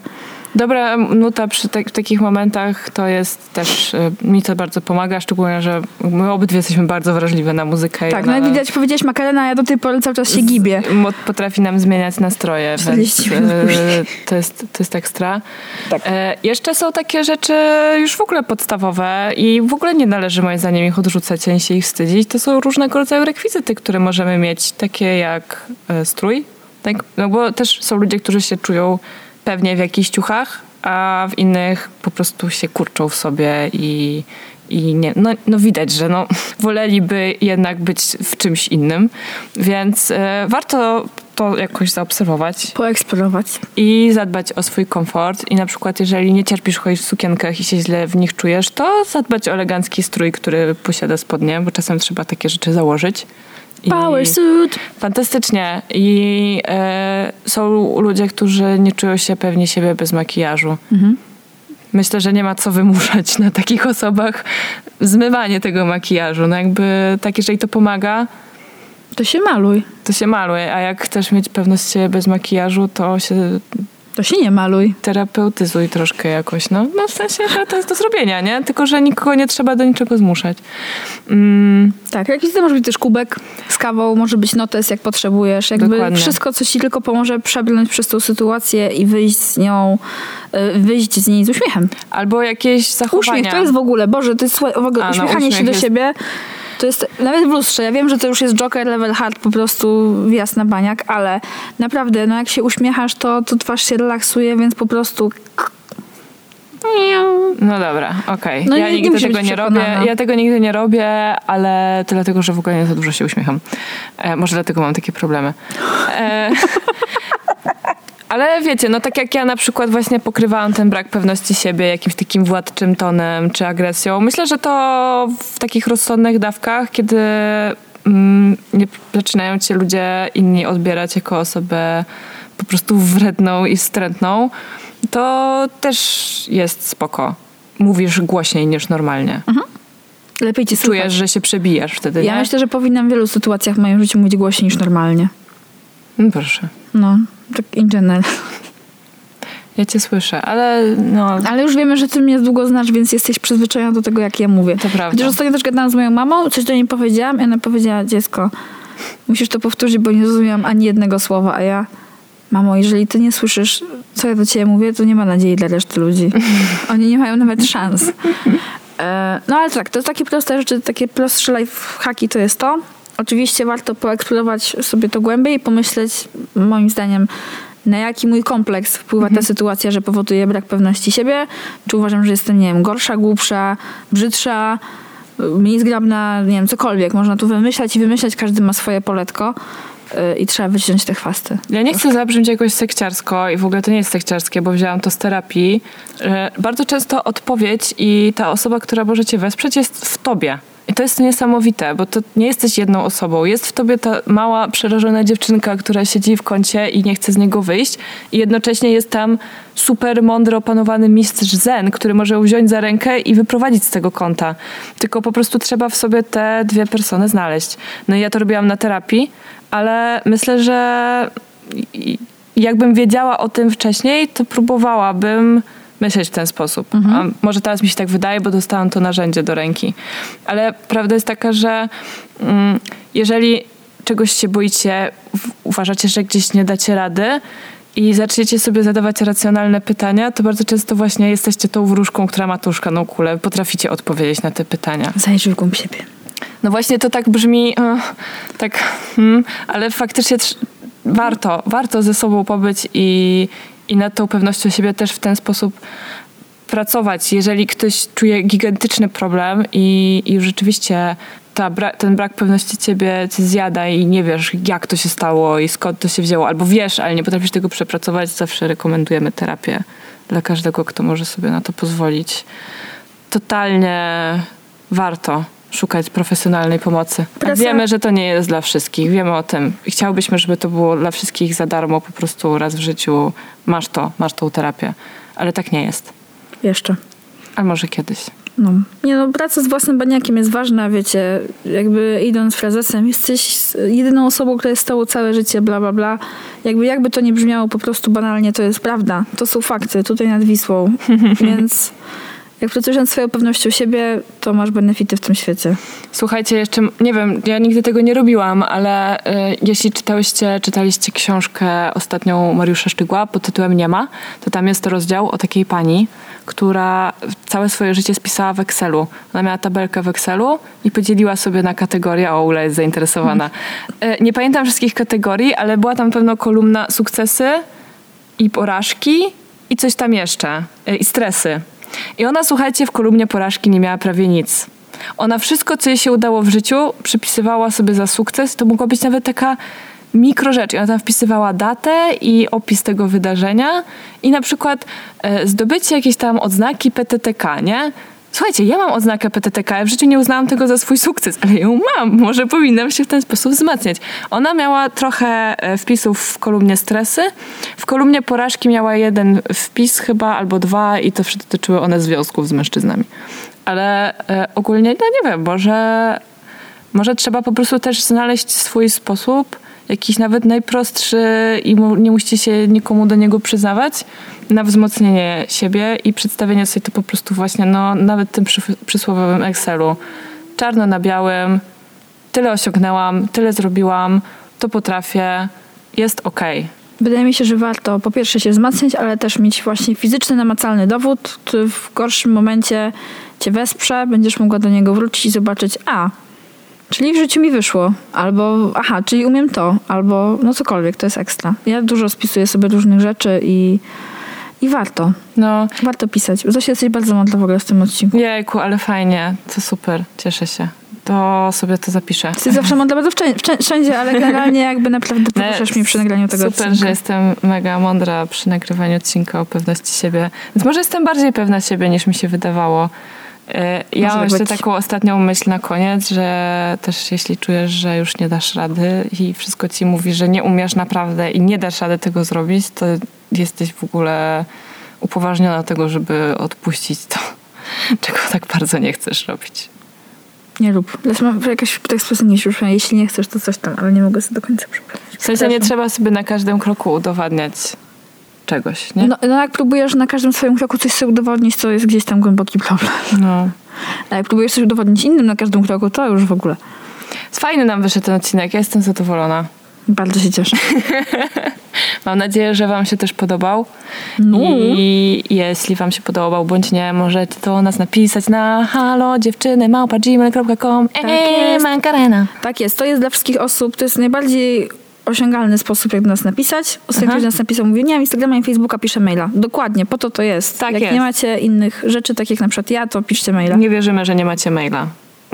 Dobra nuta przy w takich momentach to jest też, y, mi to bardzo pomaga, szczególnie, że my obydwie jesteśmy bardzo wrażliwe na muzykę. Tak, no jak widać, powiedziałeś Makarena, a ja do tej pory cały czas się gibię. mo- Potrafi nam zmieniać nastroje, 40 więc y, później. to jest, to jest ekstra. Tak. E, jeszcze są takie rzeczy już w ogóle podstawowe i w ogóle nie należy moim zdaniem ich odrzucać, ani się ich wstydzić. To są różnego rodzaju rekwizyty, które możemy mieć, takie jak e, strój. Tak? No bo też są ludzie, którzy się czują pewnie w jakichś ciuchach, a w innych po prostu się kurczą w sobie i, i nie, no, no widać, że no, [laughs] woleliby jednak być w czymś innym, więc e, warto to jakoś zaobserwować Poeksplorować. i zadbać o swój komfort. I na przykład, jeżeli nie cierpisz chodzić w sukienkach i się źle w nich czujesz, to zadbać o elegancki strój, który posiada spodnie, bo czasem trzeba takie rzeczy założyć. I Power suit. Fantastycznie. I e, są ludzie, którzy nie czują się pewnie siebie bez makijażu. Mhm. Myślę, że nie ma co wymuszać na takich osobach zmywanie tego makijażu. No jakby tak, jeżeli to pomaga, To się maluj. to się maluje, a jak chcesz mieć pewność siebie bez makijażu, to się To się nie maluj. terapeutyzuj troszkę jakoś, no. no w sensie, że to jest do zrobienia, nie? Tylko, że nikogo nie trzeba do niczego zmuszać. Mm, Tak, jakiś to może być też kubek z kawą, może być notes, jak potrzebujesz. Jakby Dokładnie. wszystko, co ci tylko pomoże przebrnąć przez tą sytuację i wyjść z nią, y, wyjść z niej z uśmiechem. albo jakieś zachowania. Uśmiech to jest w ogóle, Boże, to jest słuchaj, w ogóle A, no, uśmiechanie się do jest- siebie. To jest nawet w lustrze. Ja wiem, że to już jest Joker level hard, po prostu wjazd na baniak, ale naprawdę, no jak się uśmiechasz, to, to twarz się relaksuje, więc po prostu No dobra, okej. No ja nigdy tego nie robię. Ja tego nigdy nie robię, ale to dlatego, że w ogóle nie za dużo się uśmiecham. E, może dlatego mam takie problemy. E, [laughs] ale wiecie, no tak jak ja na przykład właśnie pokrywałam ten brak pewności siebie jakimś takim władczym tonem czy agresją. Myślę, że to w takich rozsądnych dawkach, kiedy mm, nie zaczynają cię ludzie inni odbierać jako osobę po prostu wredną i wstrętną, to też jest spoko. Mówisz głośniej niż normalnie. lepiej cię Czujesz, słuchać. że się przebijasz wtedy, Ja nie? myślę, że powinnam w wielu sytuacjach w moim życiu mówić głośniej niż normalnie. No proszę. No, tak in general. Ja cię słyszę, ale no... Ale już wiemy, że ty mnie długo znasz, więc jesteś przyzwyczajona do tego, jak ja mówię. To prawda. Chociaż ostatnio też gadałam z moją mamą, coś do niej powiedziałam i ona powiedziała, dziecko, musisz to powtórzyć, bo nie zrozumiałam ani jednego słowa, a ja, mamo, jeżeli ty nie słyszysz, co ja do ciebie mówię, to nie ma nadziei dla reszty ludzi. [laughs] Oni nie mają nawet szans. E, No ale tak, to takie proste rzeczy, takie prostsze life hacki to jest to. Oczywiście warto poeksplorować sobie to głębiej i pomyśleć, moim zdaniem, na jaki mój kompleks wpływa ta sytuacja, że powoduje brak pewności siebie. Czy uważam, że jestem, nie wiem, gorsza, głupsza, brzydsza, mniej zgrabna, nie wiem, cokolwiek. Można tu wymyślać i wymyślać, każdy ma swoje poletko y, i trzeba wyciąć te chwasty. Ja nie chcę zabrzmieć jakoś sekciarsko i w ogóle to nie jest sekciarskie, bo wzięłam to z terapii. Bardzo często odpowiedź i ta osoba, która może cię wesprzeć jest w tobie. To jest niesamowite, bo to nie jesteś jedną osobą. Jest w tobie ta mała, przerażona dziewczynka, która siedzi w kącie i nie chce z niego wyjść. I jednocześnie jest tam super mądry, opanowany mistrz zen, który może ją wziąć za rękę i wyprowadzić z tego kąta. Tylko po prostu trzeba w sobie te dwie persony znaleźć. No i ja to robiłam na terapii, ale myślę, że jakbym wiedziała o tym wcześniej, to próbowałabym myśleć w ten sposób. A może teraz mi się tak wydaje, bo dostałam to narzędzie do ręki. Ale prawda jest taka, że mm, jeżeli czegoś się boicie, uważacie, że gdzieś nie dacie rady i zaczniecie sobie zadawać racjonalne pytania, to bardzo często właśnie jesteście tą wróżką, która ma tą szklaną kulę. Potraficie odpowiedzieć na te pytania. Zajrzyj w głąb siebie. No właśnie to tak brzmi, e, tak, hmm, ale faktycznie warto, warto ze sobą pobyć i, i nad tą pewnością siebie też w ten sposób pracować. Jeżeli ktoś czuje gigantyczny problem i, i rzeczywiście ta ten brak pewności ciebie zjada i nie wiesz, jak to się stało i skąd to się wzięło, albo wiesz, ale nie potrafisz tego przepracować, zawsze rekomendujemy terapię dla każdego, kto może sobie na to pozwolić. Totalnie warto szukać profesjonalnej pomocy. Prasa- wiemy, że to nie jest dla wszystkich. Wiemy o tym. Chciałbyśmy, żeby to było dla wszystkich za darmo, po prostu raz w życiu masz to, masz tą terapię. Ale tak nie jest. Jeszcze. A może kiedyś. No. Nie no, praca z własnym baniakiem jest ważna, wiecie, jakby idąc frazesem, jesteś jedyną osobą, która jest z tobą całe życie, bla, bla, bla. Jakby, jakby to nie brzmiało po prostu banalnie, to jest prawda. To są fakty, tutaj nad Wisłą. [laughs] Więc jak pracujesz nad swoją pewnością siebie, to masz benefity w tym świecie. Słuchajcie, jeszcze, nie wiem, ja nigdy tego nie robiłam, ale y, jeśli czytałyście, czytaliście książkę ostatnią Mariusza Szczygła pod tytułem Nie ma, to tam jest rozdział o takiej pani, która całe swoje życie spisała w Excelu. Ona miała tabelkę w Excelu i podzieliła sobie na kategorie, o Ula jest zainteresowana. Y, nie pamiętam wszystkich kategorii, ale była tam pewno kolumna sukcesy i porażki i coś tam jeszcze, y, i stresy. I ona, słuchajcie, w kolumnie porażki nie miała prawie nic. Ona wszystko, co jej się udało w życiu, przypisywała sobie za sukces. To mogła być nawet taka mikro rzecz. I ona tam wpisywała datę i opis tego wydarzenia i na przykład e, zdobycie jakiejś tam odznaki PTTK, nie? Słuchajcie, ja mam odznakę PTTK, w życiu nie uznałam tego za swój sukces, ale ją mam, może powinnam się w ten sposób wzmacniać. Ona miała trochę e, wpisów w kolumnie stresy, w kolumnie porażki miała jeden wpis chyba, albo dwa i to wszystko dotyczyły one związków z mężczyznami. Ale e, ogólnie, no nie wiem, może, może trzeba po prostu też znaleźć swój sposób, jakiś nawet najprostszy i nie musicie się nikomu do niego przyznawać, na wzmocnienie siebie i przedstawienie sobie to po prostu właśnie, no nawet tym przy, przysłowiowym Excelu. Czarno na białym, tyle osiągnęłam, tyle zrobiłam, to potrafię, jest okej. Wydaje mi się, że warto po pierwsze się wzmacniać, ale też mieć właśnie fizyczny, namacalny dowód, który w gorszym momencie cię wesprze, będziesz mogła do niego wrócić i zobaczyć, a, czyli w życiu mi wyszło, albo aha, czyli umiem to, albo no cokolwiek, to jest ekstra. Ja dużo spisuję sobie różnych rzeczy i, i warto, No, warto pisać. Zosia, jesteś bardzo mądra w ogóle w tym odcinku. jejku, ale fajnie, to super, cieszę się. To sobie to zapiszę. Jesteś zawsze mądra bardzo wszędzie, ale generalnie jakby naprawdę [laughs] poruszasz mnie przy nagraniu tego Super, odcinka. że jestem mega mądra przy nagrywaniu odcinka o pewności siebie. Więc może jestem bardziej pewna siebie niż mi się wydawało. E, Ja Może mam jeszcze być. taką ostatnią myśl na koniec, że też jeśli czujesz, że już nie dasz rady i wszystko ci mówi, że nie umiesz naprawdę i nie dasz rady tego zrobić, to jesteś w ogóle upoważniona do tego, żeby odpuścić to, [laughs] czego tak bardzo nie chcesz robić. Nie rób. Lecz mam jakaś tak sposób już, jeśli nie chcesz, to coś tam, ale nie mogę sobie do końca przypomnieć. W sensie nie trzeba sobie na każdym kroku udowadniać czegoś, nie? No, no jak próbujesz na każdym swoim kroku coś sobie udowodnić, to jest gdzieś tam głęboki problem. no. A jak próbujesz coś udowodnić innym na każdym kroku, to już w ogóle. Fajny nam wyszedł ten odcinek, ja jestem zadowolona. Bardzo się cieszę. [laughs] Mam nadzieję, że Wam się też podobał. No. I jeśli Wam się podobał, bądź nie, możecie to nas napisać na halo dziewczyny małpa gmail.com Tak Eee, jest. Tak jest, to jest dla wszystkich osób, to jest najbardziej osiągalny sposób, jak do nas napisać. Ostatnio ktoś do nas napisał, mówi, nie mam Instagrama i Facebooka, piszę maila. Dokładnie, po to to jest. Tak jak jest. nie macie innych rzeczy, tak jak na przykład ja, to piszcie maila. Nie wierzymy, że nie macie maila.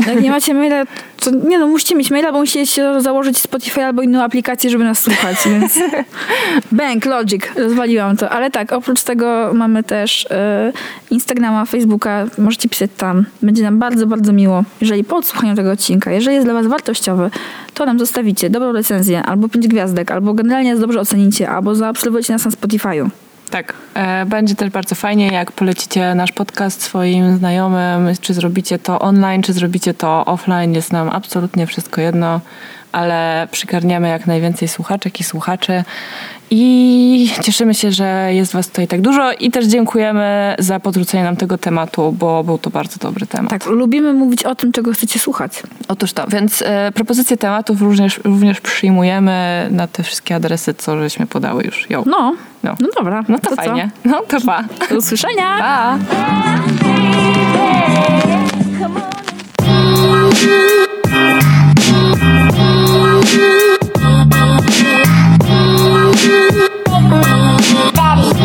Jak nie macie maila, to nie no, musicie mieć maila, bo musicie się założyć Spotify albo inną aplikację, żeby nas słuchać, więc [laughs] bank, logic, rozwaliłam to. Ale tak, oprócz tego mamy też e, Instagrama, Facebooka, możecie pisać tam. Będzie nam bardzo, bardzo miło, jeżeli po odsłuchaniu tego odcinka, jeżeli jest dla was wartościowy, to nam zostawicie dobrą recenzję, albo pięć gwiazdek, albo generalnie dobrze ocenicie, albo zaobserwujecie nas na Spotify'u. Tak, e, będzie też bardzo fajnie, jak polecicie nasz podcast swoim znajomym, czy zrobicie to online, czy zrobicie to offline, jest nam absolutnie wszystko jedno, ale przygarniamy jak najwięcej słuchaczek i słuchaczy i cieszymy się, że jest Was tutaj tak dużo i też dziękujemy za podrzucenie nam tego tematu, bo był to bardzo dobry temat. Tak, lubimy mówić o tym, czego chcecie słuchać. Otóż to, więc e, propozycje tematów również, również przyjmujemy na te wszystkie adresy, co żeśmy podały już. Yo. No, no, no dobra. No to, to fajnie. Co? No to pa. Do usłyszenia. Pa. Daddy.